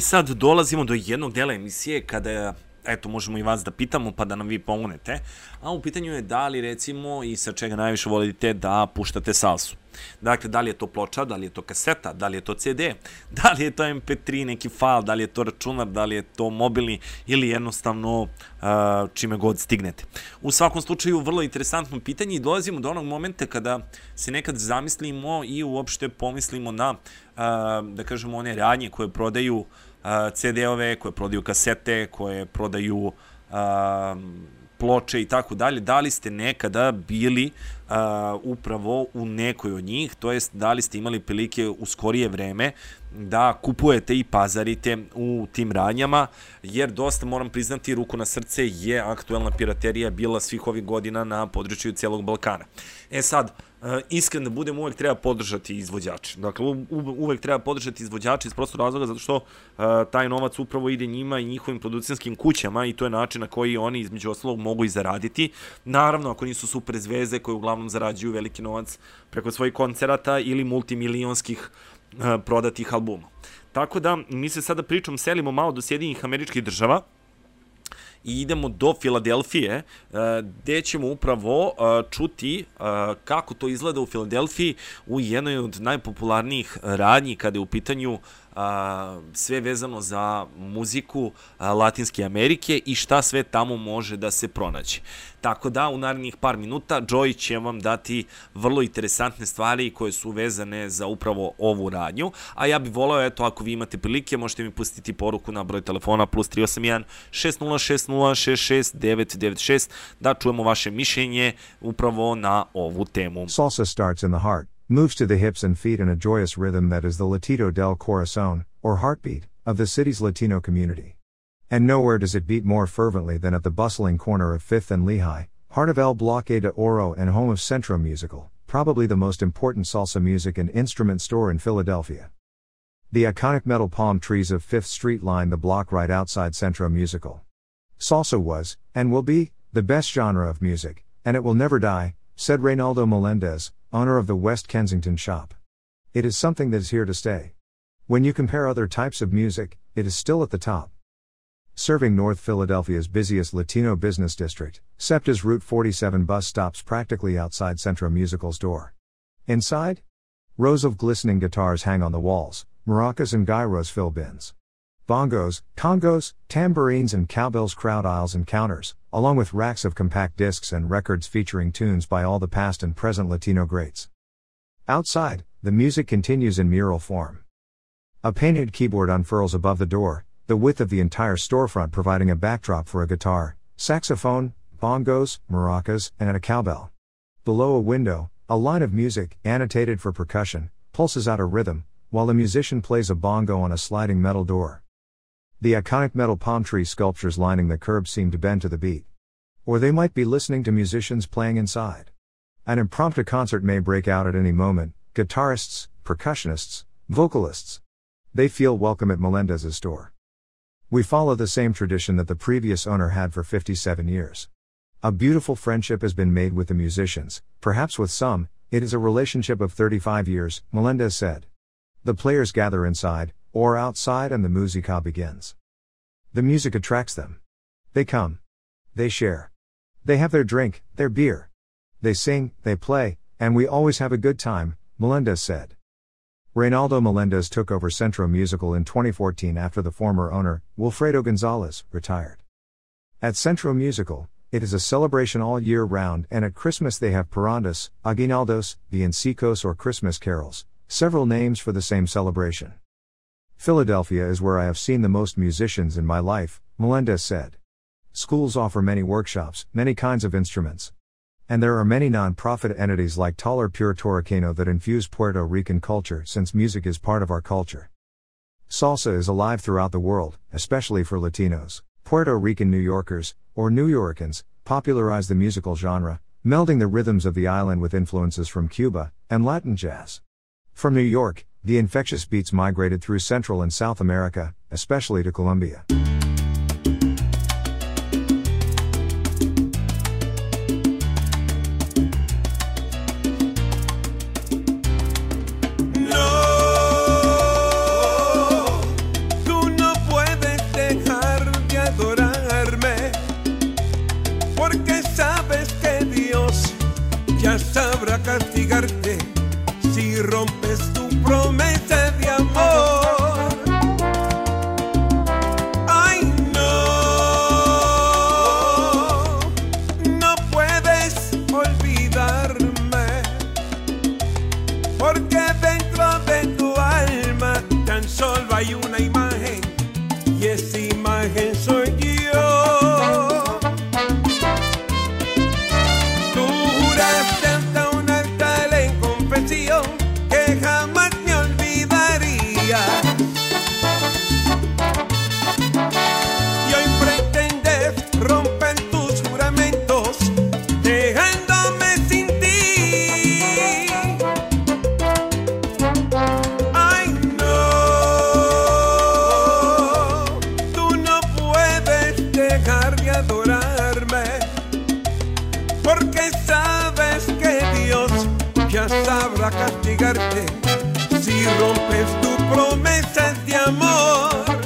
Sad dolazimo do jednog dela emisije kada eto, možemo i vas da pitamo pa da nam vi pomognete. A u pitanju je da li recimo i sa čega najviše volite da puštate salsu. Dakle, da li je to ploča, da li je to kaseta, da li je to CD, da li je to MP3, neki file, da li je to računar, da li je to mobilni ili jednostavno čime god stignete. U svakom slučaju, vrlo interesantno pitanje i dolazimo do onog momenta kada se nekad zamislimo i uopšte pomislimo na, da kažemo, one radnje koje prodaju uh, CD-ove, koje prodaju kasete, koje prodaju uh, ploče i tako dalje, da li ste nekada bili uh, upravo u nekoj od njih, to jest da li ste imali prilike u skorije vreme da kupujete i pazarite u tim radnjama, jer dosta, moram priznati, ruku na srce je aktuelna piraterija bila svih ovih godina na području celog Balkana. E sad, iskren da budem, uvek treba podržati izvođače. Dakle, uvek treba podržati izvođače iz prostog razloga zato što uh, taj novac upravo ide njima i njihovim producentskim kućama i to je način na koji oni između ostalog mogu i zaraditi. Naravno, ako nisu super zvezde koje uglavnom zarađuju veliki novac preko svojih koncerata ili multimilionskih uh, prodatih albuma. Tako da, mi se sada pričom selimo malo do Sjedinjih američkih država, i idemo do Filadelfije, e, gde ćemo upravo e, čuti e, kako to izgleda u Filadelfiji u jednoj od najpopularnijih radnji kada je u pitanju a, sve vezano za muziku Latinske Amerike i šta sve tamo može da se pronađe. Tako da u narednih par minuta Joy će vam dati vrlo interesantne stvari koje su vezane za upravo ovu radnju, a ja bih volao, eto, ako vi imate prilike, možete mi pustiti poruku na broj telefona plus 381 6060 6996 da čujemo vaše mišljenje upravo na ovu temu. Salsa starts in the heart, moves to the hips and feet in a joyous rhythm that is the latido del Corazon, or heartbeat, of the city's Latino community. And nowhere does it beat more fervently than at the bustling corner of 5th and Lehigh, heart of El Bloque de Oro and home of Centro Musical, probably the most important salsa music and instrument store in Philadelphia. The iconic metal palm trees of 5th Street line the block right outside Centro Musical. Salsa was, and will be, the best genre of music, and it will never die, said Reynaldo Melendez, owner of the West Kensington shop. It is something that is here to stay. When you compare other types of music, it is still at the top. Serving North Philadelphia's busiest Latino business district, SEPTA's Route 47 bus stops practically outside Centro Musical's door. Inside? Rows of glistening guitars hang on the walls, maracas and gyros fill bins. Bongos, congos, tambourines, and cowbells crowd aisles and counters, along with racks of compact discs and records featuring tunes by all the past and present Latino greats. Outside, the music continues in mural form. A painted keyboard unfurls above the door, the width of the entire storefront providing a backdrop for a guitar, saxophone, bongos, maracas, and a cowbell. Below a window, a line of music, annotated for percussion, pulses out a rhythm, while a musician plays a bongo on a sliding metal door. The iconic metal palm tree sculptures lining the curb seem to bend to the beat. Or they might be listening to musicians playing inside. An impromptu concert may break out at any moment guitarists, percussionists, vocalists. They feel welcome at Melendez's store. We follow the same tradition that the previous owner had for 57 years. A beautiful friendship has been made with the musicians, perhaps with some, it is a relationship of 35 years, Melendez said. The players gather inside, or outside, and the musica begins. The music attracts them. They come. They share. They have their drink, their beer. They sing, they play, and we always have a good time, Melendez said. Reynaldo Melendez took over Centro Musical in 2014 after the former owner, Wilfredo Gonzalez, retired. At Centro Musical, It is a celebration all year round, and at Christmas they have parandas, aguinaldos, villancicos, or Christmas carols, several names for the same celebration. Philadelphia is where I have seen the most musicians in my life, Melendez said. Schools offer many workshops, many kinds of instruments. And there are many non-profit entities like Taller Pure Toricano that infuse Puerto Rican culture since music is part of our culture. Salsa is alive throughout the world, especially for Latinos. Puerto Rican New Yorkers, or New Yorkans, popularized the musical genre, melding the rhythms of the island with influences from Cuba and Latin jazz. From New York, the infectious beats migrated through Central and South America, especially to Colombia. Porque sabes que Dios ya sabrá castigarte porque sabes que Dios ya sabrá castigarte si rompes tu promesa de amor.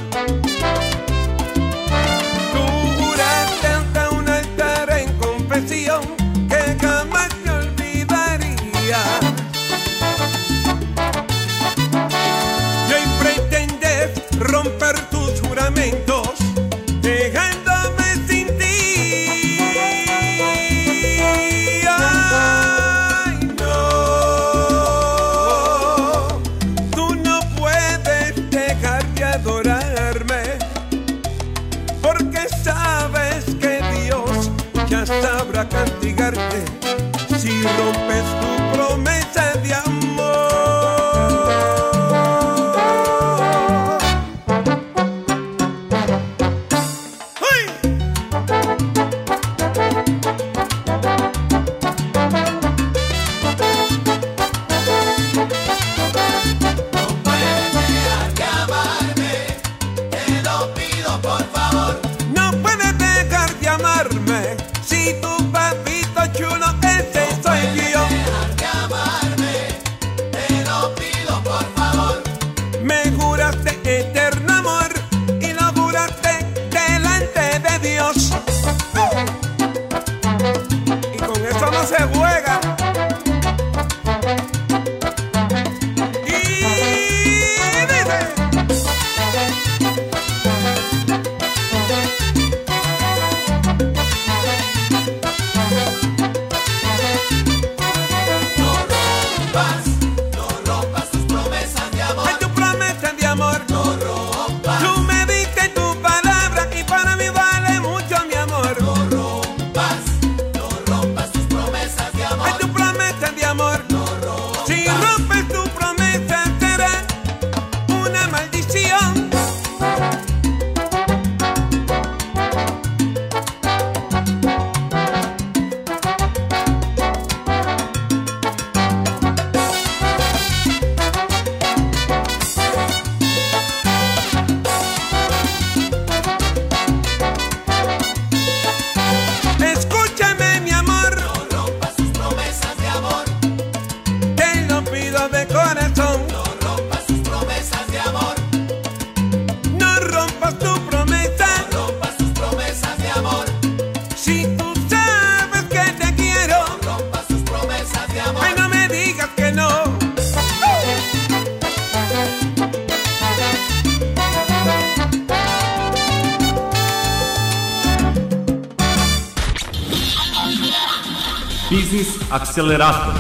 Biznis akcelerator.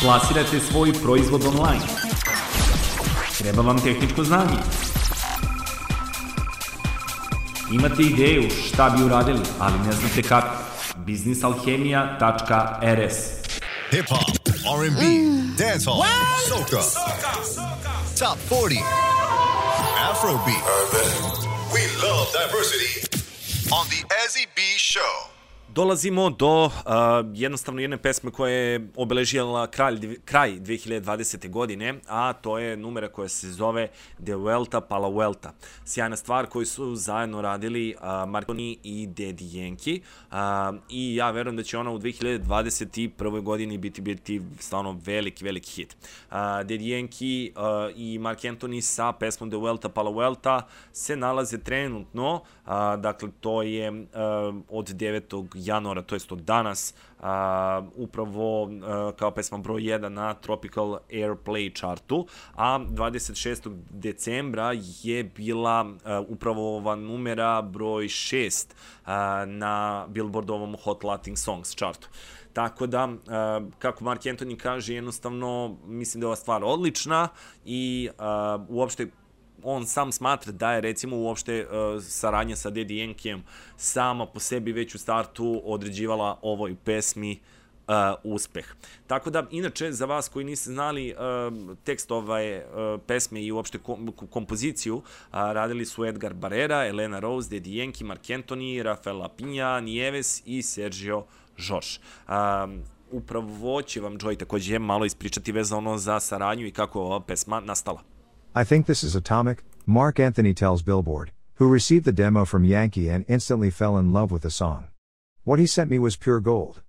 Plasirajte svoj proizvod online. Treba vam tehničko znanje. Imate ideju šta bi uradili, ali ne znate kako. biznisalhemija.rs Hip hop, R&B, dancehall, soca, top 40, Afrobeat. We love diversity on the Ezzy B Show. Dolazimo do uh, jednostavno jedne pesme koja je obeležila kralj, kraj 2020. godine, a to je numera koja se zove De Vuelta pa la Vuelta. Sjajna stvar koju su zajedno radili uh, Marconi i Daddy Yankee uh, i ja verujem da će ona u 2021. godini biti biti stvarno veliki, veliki hit. Uh, Daddy Yankee uh, i Mark Anthony sa pesmom De Vuelta pa la Vuelta se nalaze trenutno, uh, dakle to je uh, od 9 januara, to jest od danas, a, upravo a, kao pesma broj 1 na Tropical Airplay chartu, a 26. decembra je bila a, upravo ova numera broj 6 a, na Billboardovom Hot Latin Songs chartu. Tako da, kako Mark Anthony kaže, jednostavno mislim da je ova stvar odlična i uopšte on sam smatra da je recimo uopšte uh, saradnja sa Daddy Yankeeom sama po sebi već u startu određivala ovoj pesmi uh, uspeh. Tako da, inače, za vas koji niste znali uh, tekst ove uh, pesme i uopšte kom, kompoziciju, uh, radili su Edgar Barrera, Elena Rose, Daddy Yankee, Mark Anthony, Rafaela Pinja, Nieves i Sergio Žoš. Um, upravo će vam Joy takođe malo ispričati vezano za saradnju i kako je ova pesma nastala. I think this is atomic, Mark Anthony tells Billboard, who received the demo from Yankee and instantly fell in love with the song. What he sent me was pure gold.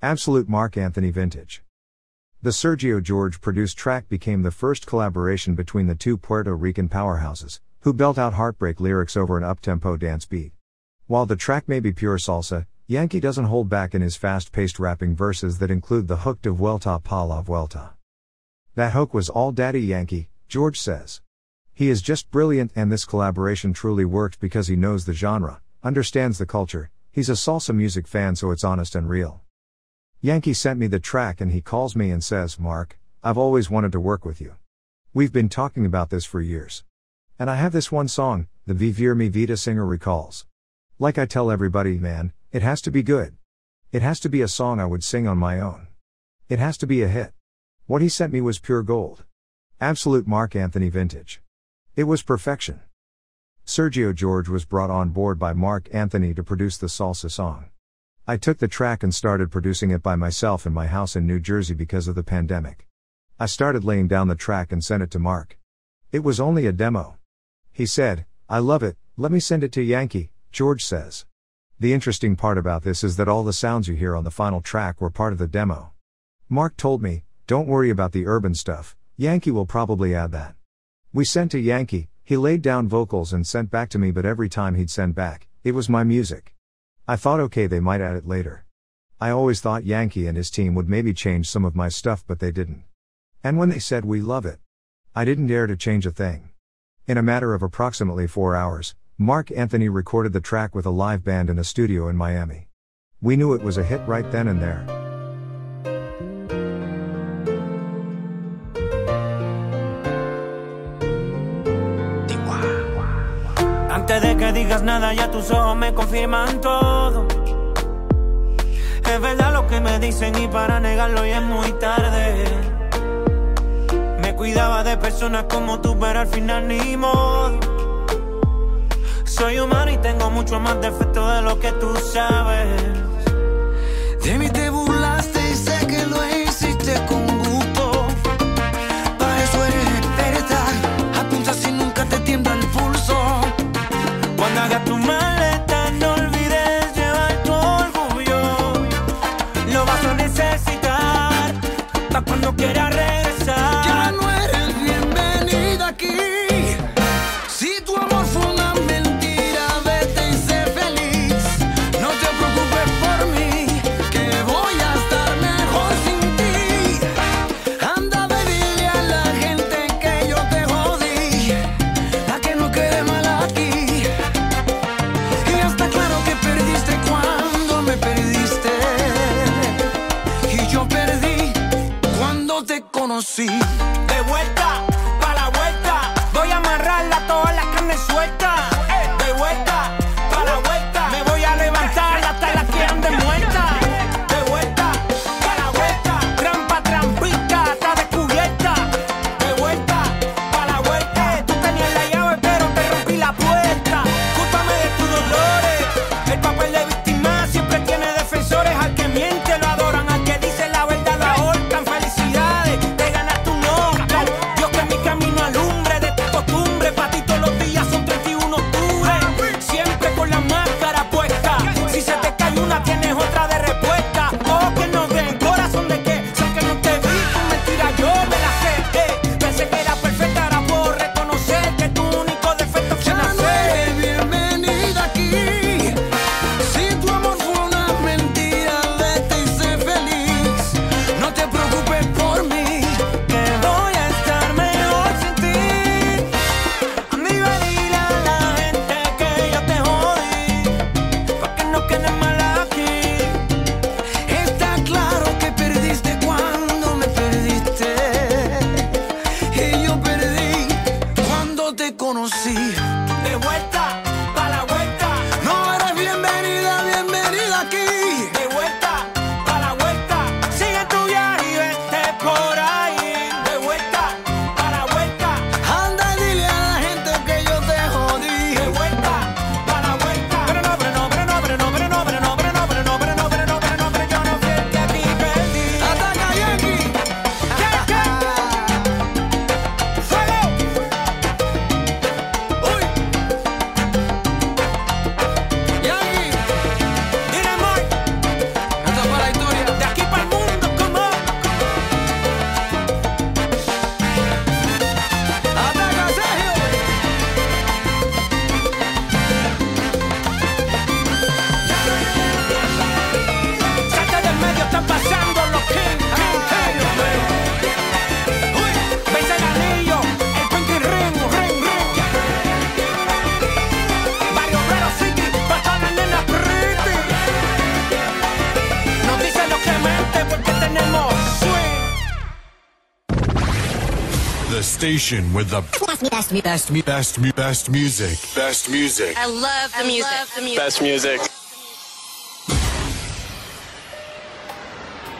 Absolute Mark Anthony vintage. The Sergio George produced track became the first collaboration between the two Puerto Rican powerhouses, who belt out heartbreak lyrics over an uptempo dance beat. While the track may be pure salsa, Yankee doesn't hold back in his fast paced rapping verses that include the hook de Vuelta pa la Vuelta. That hook was all Daddy Yankee, George says. He is just brilliant, and this collaboration truly worked because he knows the genre, understands the culture, he's a salsa music fan, so it's honest and real. Yankee sent me the track and he calls me and says, Mark, I've always wanted to work with you. We've been talking about this for years. And I have this one song, the Vivir Mi Vida singer recalls. Like I tell everybody, man, it has to be good. It has to be a song I would sing on my own. It has to be a hit. What he sent me was pure gold. Absolute Mark Anthony vintage. It was perfection. Sergio George was brought on board by Mark Anthony to produce the salsa song. I took the track and started producing it by myself in my house in New Jersey because of the pandemic. I started laying down the track and sent it to Mark. It was only a demo. He said, I love it, let me send it to Yankee, George says. The interesting part about this is that all the sounds you hear on the final track were part of the demo. Mark told me, don't worry about the urban stuff, Yankee will probably add that. We sent to Yankee, he laid down vocals and sent back to me, but every time he'd send back, it was my music. I thought okay, they might add it later. I always thought Yankee and his team would maybe change some of my stuff, but they didn't. And when they said we love it, I didn't dare to change a thing. In a matter of approximately four hours, Mark Anthony recorded the track with a live band in a studio in Miami. We knew it was a hit right then and there. Antes de que digas nada, ya tus ojos me confirman todo. Es verdad lo que me dicen y para negarlo ya es muy tarde. Me cuidaba de personas como tú, pero al final ni modo. Soy humano y tengo mucho más defectos de lo que tú sabes. De mí te get out see. station with the best, best, best, best, best, best music. Best music. I love the I music. Love the music. Best music.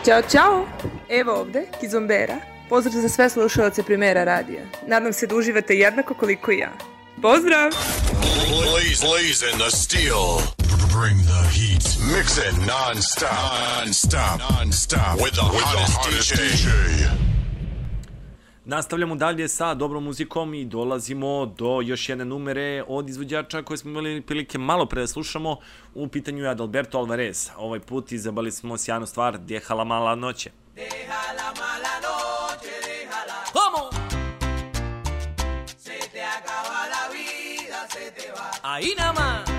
Ćao, čao! Evo ovde, Kizombera. Pozdrav za sve slušalce Primera radija. Nadam se da uživate jednako koliko i ja. Pozdrav! Blaze, blaze in the steel. Bring the heat. Mix it non-stop. Non-stop. Non-stop. With the, With hottest, the hottest DJ. DJ. Nastavljamo dalje sa dobrom muzikom i dolazimo do još jedne numere od izvođača koje smo imali prilike malo pre da slušamo. U pitanju je Adalberto Alvarez. Ovaj put izabrali smo sjajnu stvar Dehala mala noće. Dehala mala noće, dehala. Vamo! Se te acaba la vida, se te va. Ahí nada más.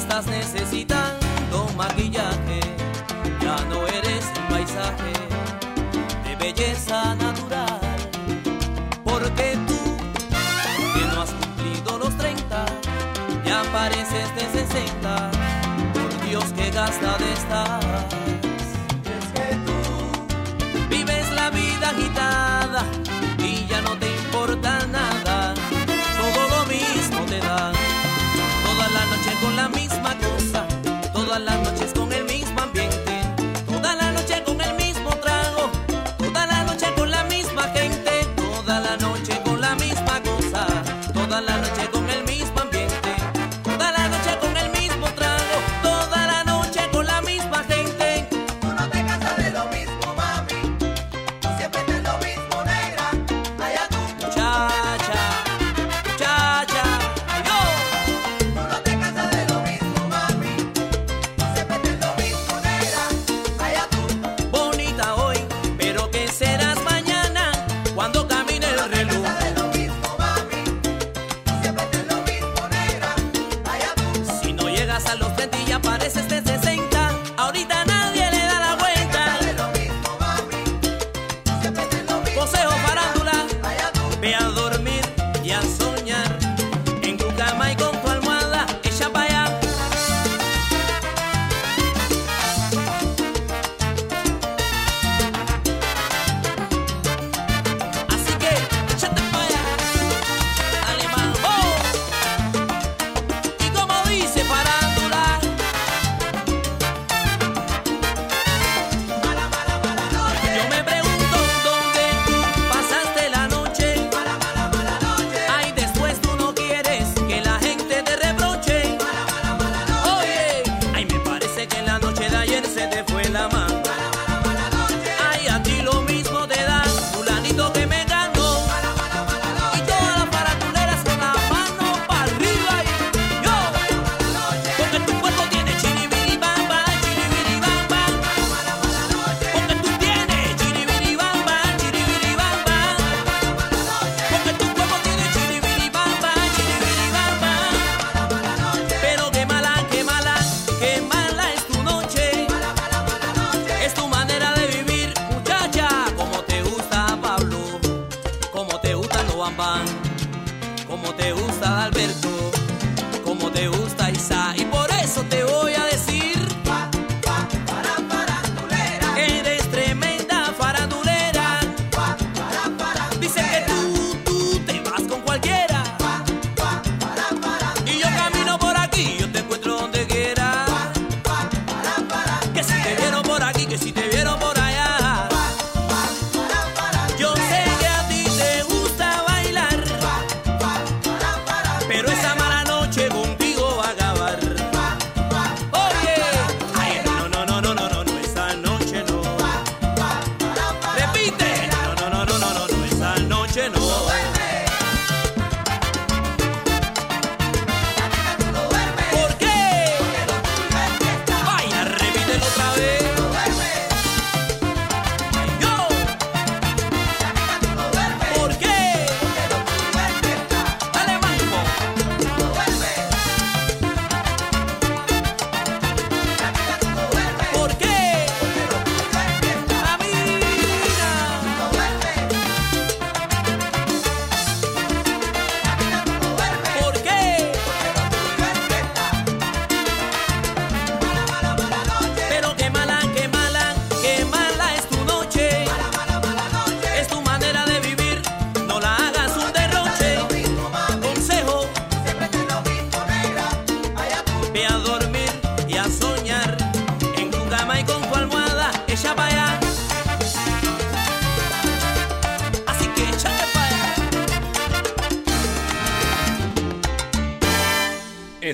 Estás necesitando maquillaje, ya no eres un paisaje de belleza natural. Porque tú, que no has cumplido los 30, ya pareces de 60. Por Dios que gasta de estar.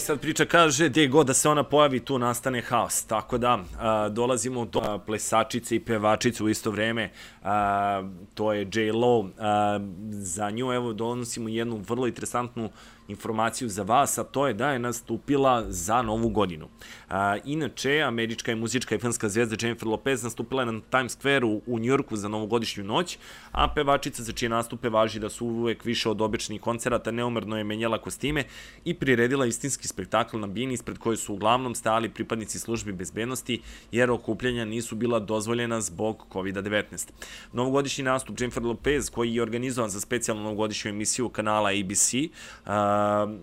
Sad priča kaže, gdje god da se ona pojavi, tu nastane haos. Tako da, a, dolazimo do a, plesačice i pevačice u isto vreme. A, to je J-Lo. Za nju, evo, donosimo jednu vrlo interesantnu informaciju za vas, a to je da je nastupila za novu godinu. A, inače, američka je muzička i filmska zvezda Jennifer Lopez nastupila je na Times Square-u u Njurku za novogodišnju noć, a pevačica za čije nastupe važi da su uvek više od običnih koncerata neumerno je menjala kostime i priredila istinski spektakl na bini ispred koje su uglavnom stajali pripadnici službi bezbednosti jer okupljanja nisu bila dozvoljena zbog COVID-19. Novogodišnji nastup Jennifer Lopez koji je organizovan za specijalnu novogodišnju emisiju kanala ABC, a,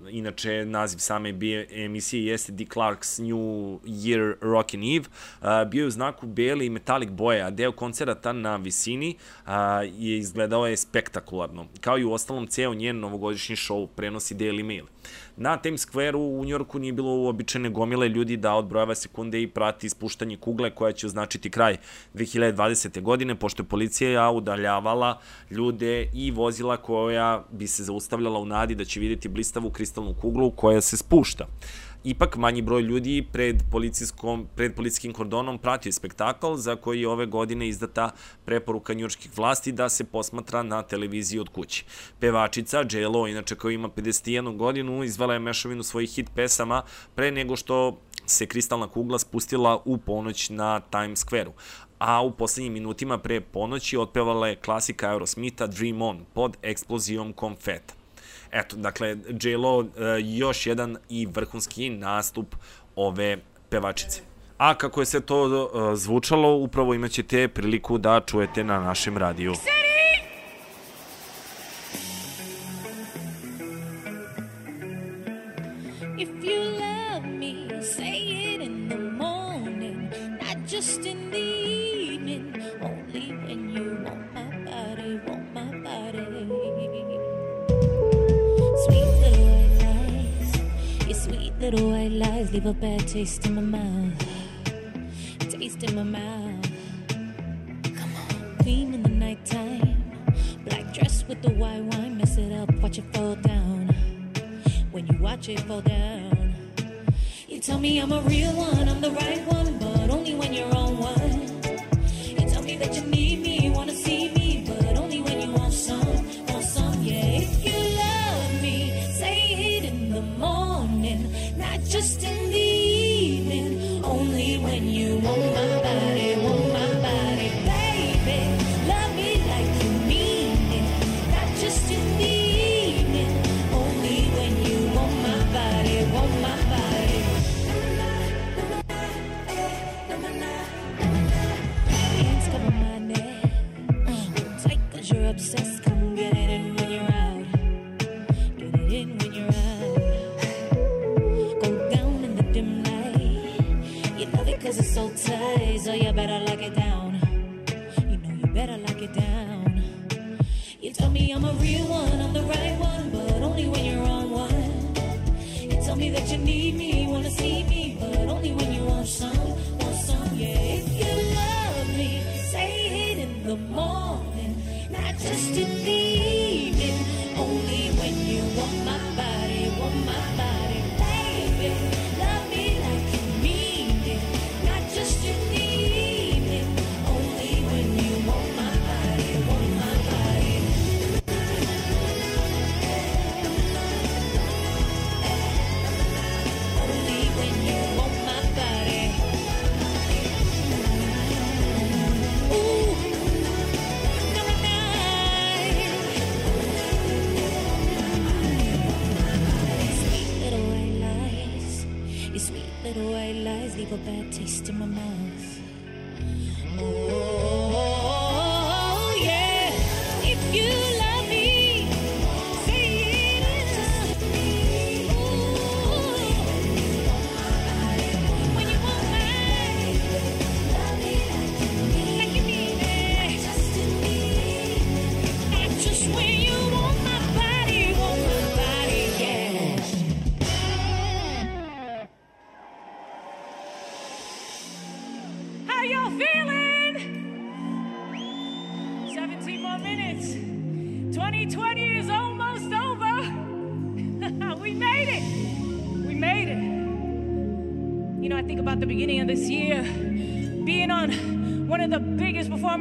inače naziv same emisije jeste Dick Clark's New Year Rockin' Eve, a, bio je u znaku bele i metalik boje, a deo koncerata na visini a, je izgledao je spektakularno. Kao i u ostalom, ceo njen novogodišnji show prenosi Daily Mail. Na Times Square-u u Njorku nije bilo uobičajene gomile ljudi da odbrojava sekunde i prati ispuštanje kugle koja će označiti kraj 2020. godine, pošto je policija udaljavala ljude i vozila koja bi se zaustavljala u nadi da će vidjeti blistavu kristalnu kuglu koja se spušta. Ipak manji broj ljudi pred, policijskom, pred policijskim kordonom pratio spektakl za koji je ove godine izdata preporuka njurških vlasti da se posmatra na televiziji od kuće. Pevačica J.Lo, inače koja ima 51 godinu, izvala je mešavinu svojih hit pesama pre nego što se kristalna kugla spustila u ponoć na Times Square-u a u poslednjim minutima pre ponoći otpevala je klasika Aerosmitha Dream On pod eksplozijom konfeta. Eto, dakle, J-Lo, uh, još jedan i vrhunski nastup ove pevačice. A kako je se to uh, zvučalo, upravo imaćete priliku da čujete na našem radiju. Kseni!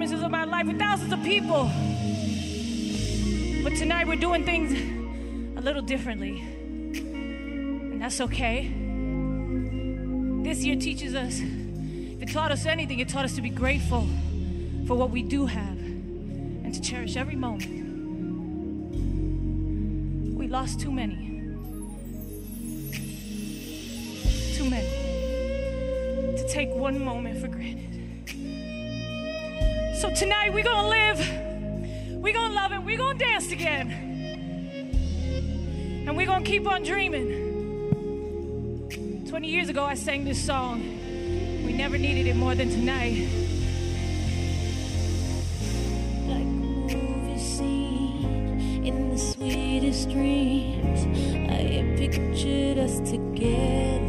performances of my life with thousands of people. But tonight we're doing things a little differently. And that's okay. This year teaches us, if it taught us anything, it taught us to be grateful for what we do have and to cherish every moment. We lost too many. Too many. To take one moment for so tonight we're going to live, we're going to love, it, we're going to dance again. And we're going to keep on dreaming. 20 years ago, I sang this song. We never needed it more than tonight. Like a movie scene in the sweetest dreams, I pictured us together.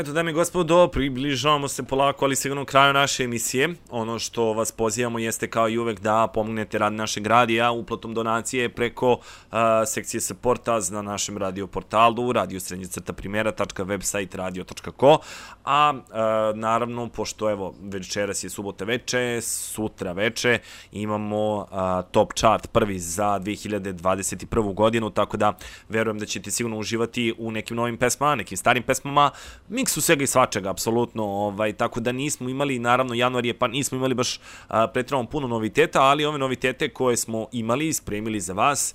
Eto, dame i gospodo, približavamo se polako, ali sigurno kraju naše emisije. Ono što vas pozivamo jeste kao i uvek da pomognete rad našeg radija uplatom donacije preko uh, sekcije supporta na našem radio portalu radiosrednjicrtaprimera.website radio.co a uh, naravno, pošto evo, večeras je subota veče, sutra veče, imamo uh, top chart prvi za 2021. godinu, tako da verujem da ćete sigurno uživati u nekim novim pesmama, nekim starim pesmama, miksu svega i svačega, apsolutno, ovaj, tako da nismo imali, naravno, januar je, pa nismo imali baš a, pretredno puno noviteta, ali ove novitete koje smo imali i spremili za vas,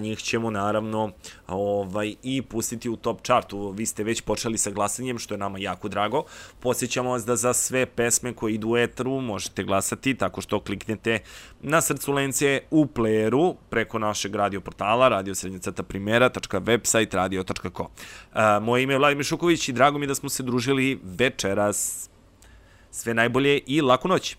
njih ćemo naravno ovaj, i pustiti u top chartu. Vi ste već počeli sa glasanjem, što je nama jako drago. Posjećamo vas da za sve pesme koje idu u etru možete glasati tako što kliknete na srcu lence u playeru preko našeg radio portala radiosrednjacrtaprimera.website radio.co. Moje ime je Vladimir Šuković i drago mi da smo se družili večeras. Sve najbolje i laku noć.